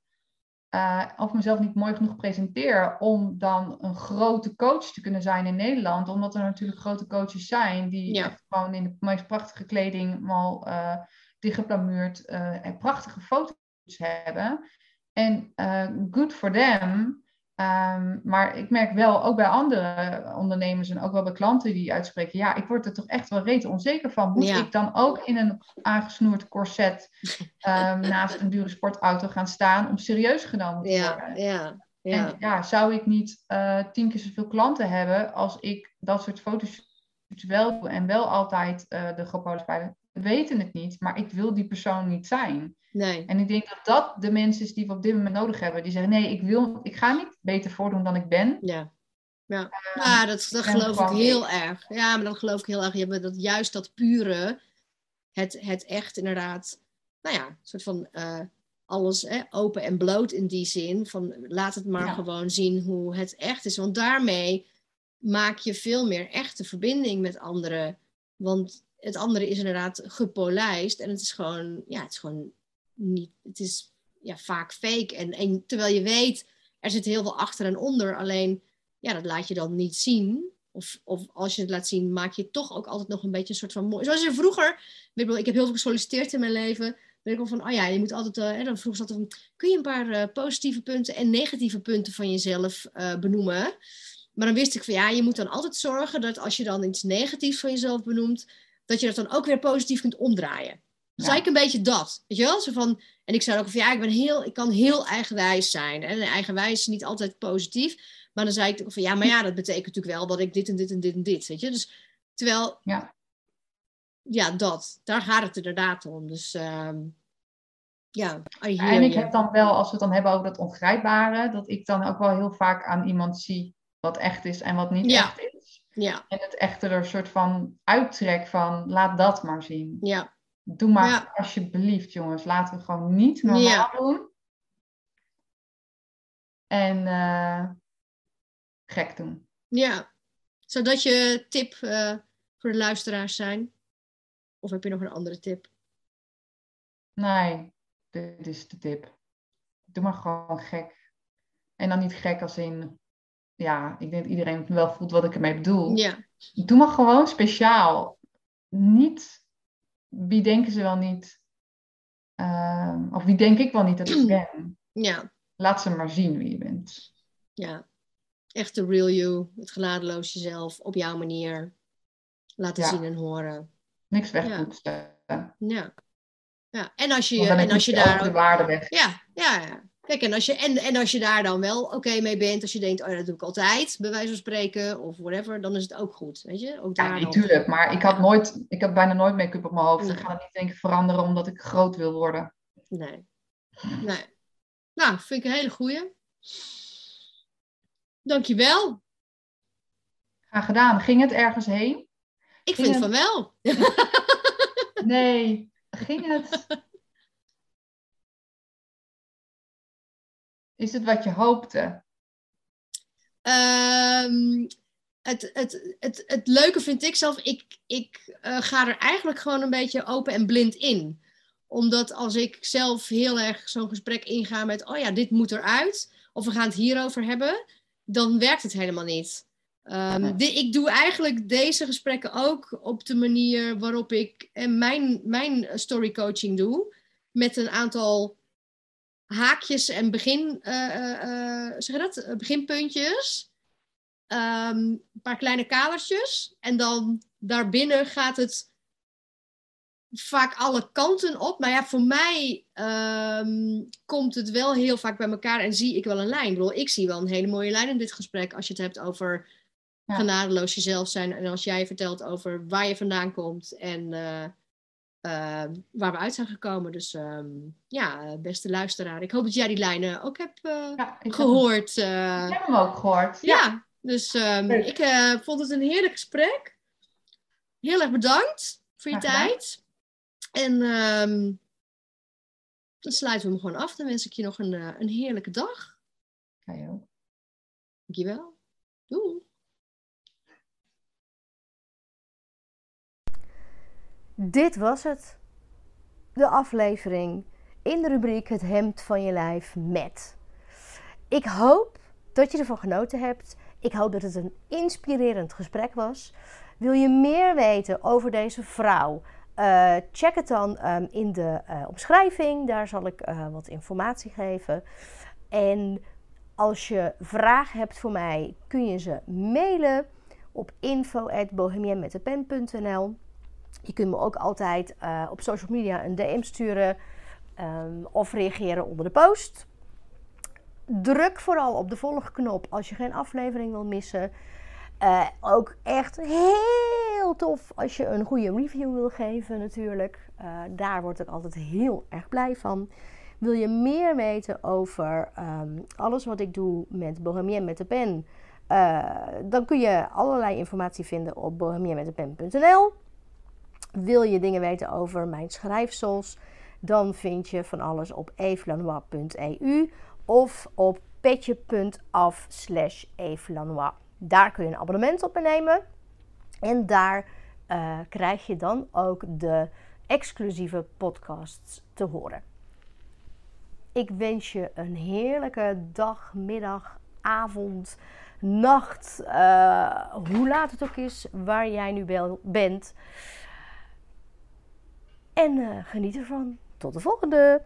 Eh, of mezelf niet mooi genoeg presenteer om dan een grote coach te kunnen zijn in Nederland. Omdat er natuurlijk grote coaches zijn die Ja. gewoon in de meest prachtige kleding al eh dichtgeplamuurd eh, en prachtige foto's hebben. En good for them. Ehm, maar ik merk wel, ook bij andere ondernemers en ook wel bij klanten die uitspreken, ja, ik word er toch echt wel rete onzeker van. Moet Ja. ik dan ook in een aangesnoerd corset ehm, naast een dure sportauto gaan staan om serieus genomen te Ja, worden? ja, ja. En ja, zou ik niet eh, tien keer zoveel klanten hebben als ik dat soort foto's wel doe en wel altijd eh, de We weten het niet, maar ik wil die persoon niet zijn. Nee. En ik denk dat dat de mensen is die we op dit moment nodig hebben. Die zeggen, nee, ik, wil, ik ga niet beter voordoen dan ik ben. Ja. Ja, ja dat, geloof ik heel erg. Ja, maar dat geloof ik heel erg. Je hebt dat, juist dat pure, het, het echt inderdaad, nou ja, een soort van eh, alles hè, open en bloot in die zin. Van laat het maar Ja. gewoon zien hoe het echt is. Want daarmee maak je veel meer echte verbinding met anderen. Want het andere is inderdaad gepolijst en het is gewoon, ja, het is gewoon niet, het is ja, vaak fake. En, en terwijl je weet, er zit heel veel achter en onder, alleen ja, dat laat je dan niet zien. Of, of als je het laat zien, maak je toch ook altijd nog een beetje een soort van mooi. Zoals je vroeger, weet ik heb heel veel gesolliciteerd in mijn leven. Weet ik wel van, oh ja, je moet altijd, eh, dan vroeg ze altijd van, kun je een paar eh, positieve punten en negatieve punten van jezelf eh, benoemen? Maar dan wist ik van, ja, je moet dan altijd zorgen dat als je dan iets negatiefs van jezelf benoemt, dat je dat dan ook weer positief kunt omdraaien. Ja. Zei ik een beetje dat, weet je wel? Zo van, en ik zei ook van, ja, ik, ben heel, ik kan heel eigenwijs zijn. En eigenwijs is niet altijd positief. Maar dan zei ik ook van, ja, maar ja, dat betekent natuurlijk wel dat ik dit en dit en dit en dit, weet je? Dus, terwijl, Ja. ja, dat. Daar gaat het inderdaad om. Dus, ehm, ja, En ik heb dan wel, als we het dan hebben over dat ongrijpbare, dat ik dan ook wel heel vaak aan iemand zie wat echt is en wat niet Ja. echt is. Ja, En het echte er een soort van uittrek van, laat dat maar zien. ja, Doe maar Ja. alsjeblieft, jongens. Laten we gewoon niet normaal Ja. doen. En eh, gek doen. ja. Zodat je tip eh, voor de luisteraars zijn? Of heb je nog een andere tip? Nee, dit is de tip. Doe maar gewoon gek. En dan niet gek als in, ja, ik denk dat iedereen wel voelt wat ik ermee bedoel. Ja, Doe maar gewoon speciaal. Niet, wie denken ze wel niet, ehm, of wie denk ik wel niet dat ik ben. ja, Laat ze maar zien wie je bent. ja. Echt de real you, het geladeloos jezelf, op jouw manier laten Ja. zien en horen. Niks wegpoetsen. Ja. ja. En als je, en als je daar ook de waarde weg. Ja, ja, ja. Kijk, en als, je, en, en als je daar dan wel oké mee bent, als je denkt, oh ja, dat doe ik altijd, bij wijze van spreken, of whatever, dan is het ook goed, weet je? Ook Ja, natuurlijk. Maar ik had nooit, ik heb bijna nooit make-up op mijn hoofd. Nee. Ik ga het niet denken veranderen omdat ik groot wil worden. Nee. Nee. Nou, vind ik een hele goeie. Dankjewel. Graag gedaan. Ging het ergens heen? Ik Ging vind van wel. Nee. Ging het? Is het wat je hoopte? Ehm, het, het, het, het leuke vind ik zelf, ik, ik eh, ga er eigenlijk gewoon een beetje open en blind in. Omdat als ik zelf heel erg zo'n gesprek inga met, oh ja, dit moet eruit, of we gaan het hierover hebben, dan werkt het helemaal niet. Ehm, ik doe eigenlijk deze gesprekken ook op de manier waarop ik eh, mijn, mijn story coaching doe. Met een aantal haakjes en begin, eh, eh, eh, zeg je dat? Beginpuntjes. Ehm, een paar kleine kadertjes. En dan daarbinnen gaat het vaak alle kanten op. Maar ja, voor mij ehm, komt het wel heel vaak bij elkaar en zie ik wel een lijn. Ik bedoel, ik zie wel een hele mooie lijn in dit gesprek als je het hebt over Ja. genadeloos jezelf zijn. En als jij vertelt over waar je vandaan komt en waar we uit zijn gekomen. Dus ehm, ja, beste luisteraar. Ik hoop dat jij die lijnen ook hebt eh, Ja, ik heb, gehoord. eh. ik heb hem ook gehoord. ja. dus ehm, ik eh, vond het een heerlijk gesprek. Heel erg bedankt voor je tijd. En ehm, dan sluiten we hem gewoon af. Dan wens ik je nog een, een heerlijke dag. Ja, joh. Dankjewel. Doei! Dit was het. De aflevering in de rubriek Het hemd van je lijf met. Ik hoop dat je ervan genoten hebt. Ik hoop dat het een inspirerend gesprek was. Wil je meer weten over deze vrouw? Uh, check het dan um, in de uh, omschrijving. Daar zal ik uh, wat informatie geven. En als je vragen hebt voor mij, kun je ze mailen op info.bohemienmetdepen.nl Je kunt me ook altijd op social media een DM sturen um, of reageren onder de post. Druk vooral op de volgknop als je geen aflevering wil missen. Uh, ook echt heel tof als je een goede review wil geven natuurlijk. Uh, daar word ik altijd heel erg blij van. Wil je meer weten over um, alles wat ik doe met Bohemien met de pen? Dan kun je allerlei informatie vinden op bohemienmetdepen.nl. Wil je dingen weten over mijn schrijfsels? Dan vind je van alles op evelanois.eu of op petje.af slash. Daar kun je een abonnement op nemen. En daar uh, krijg je dan ook de exclusieve podcasts te horen. Ik wens je een heerlijke dag, middag, avond, nacht, uh, hoe laat het ook is, waar jij nu bent. En uh, geniet ervan. Tot de volgende!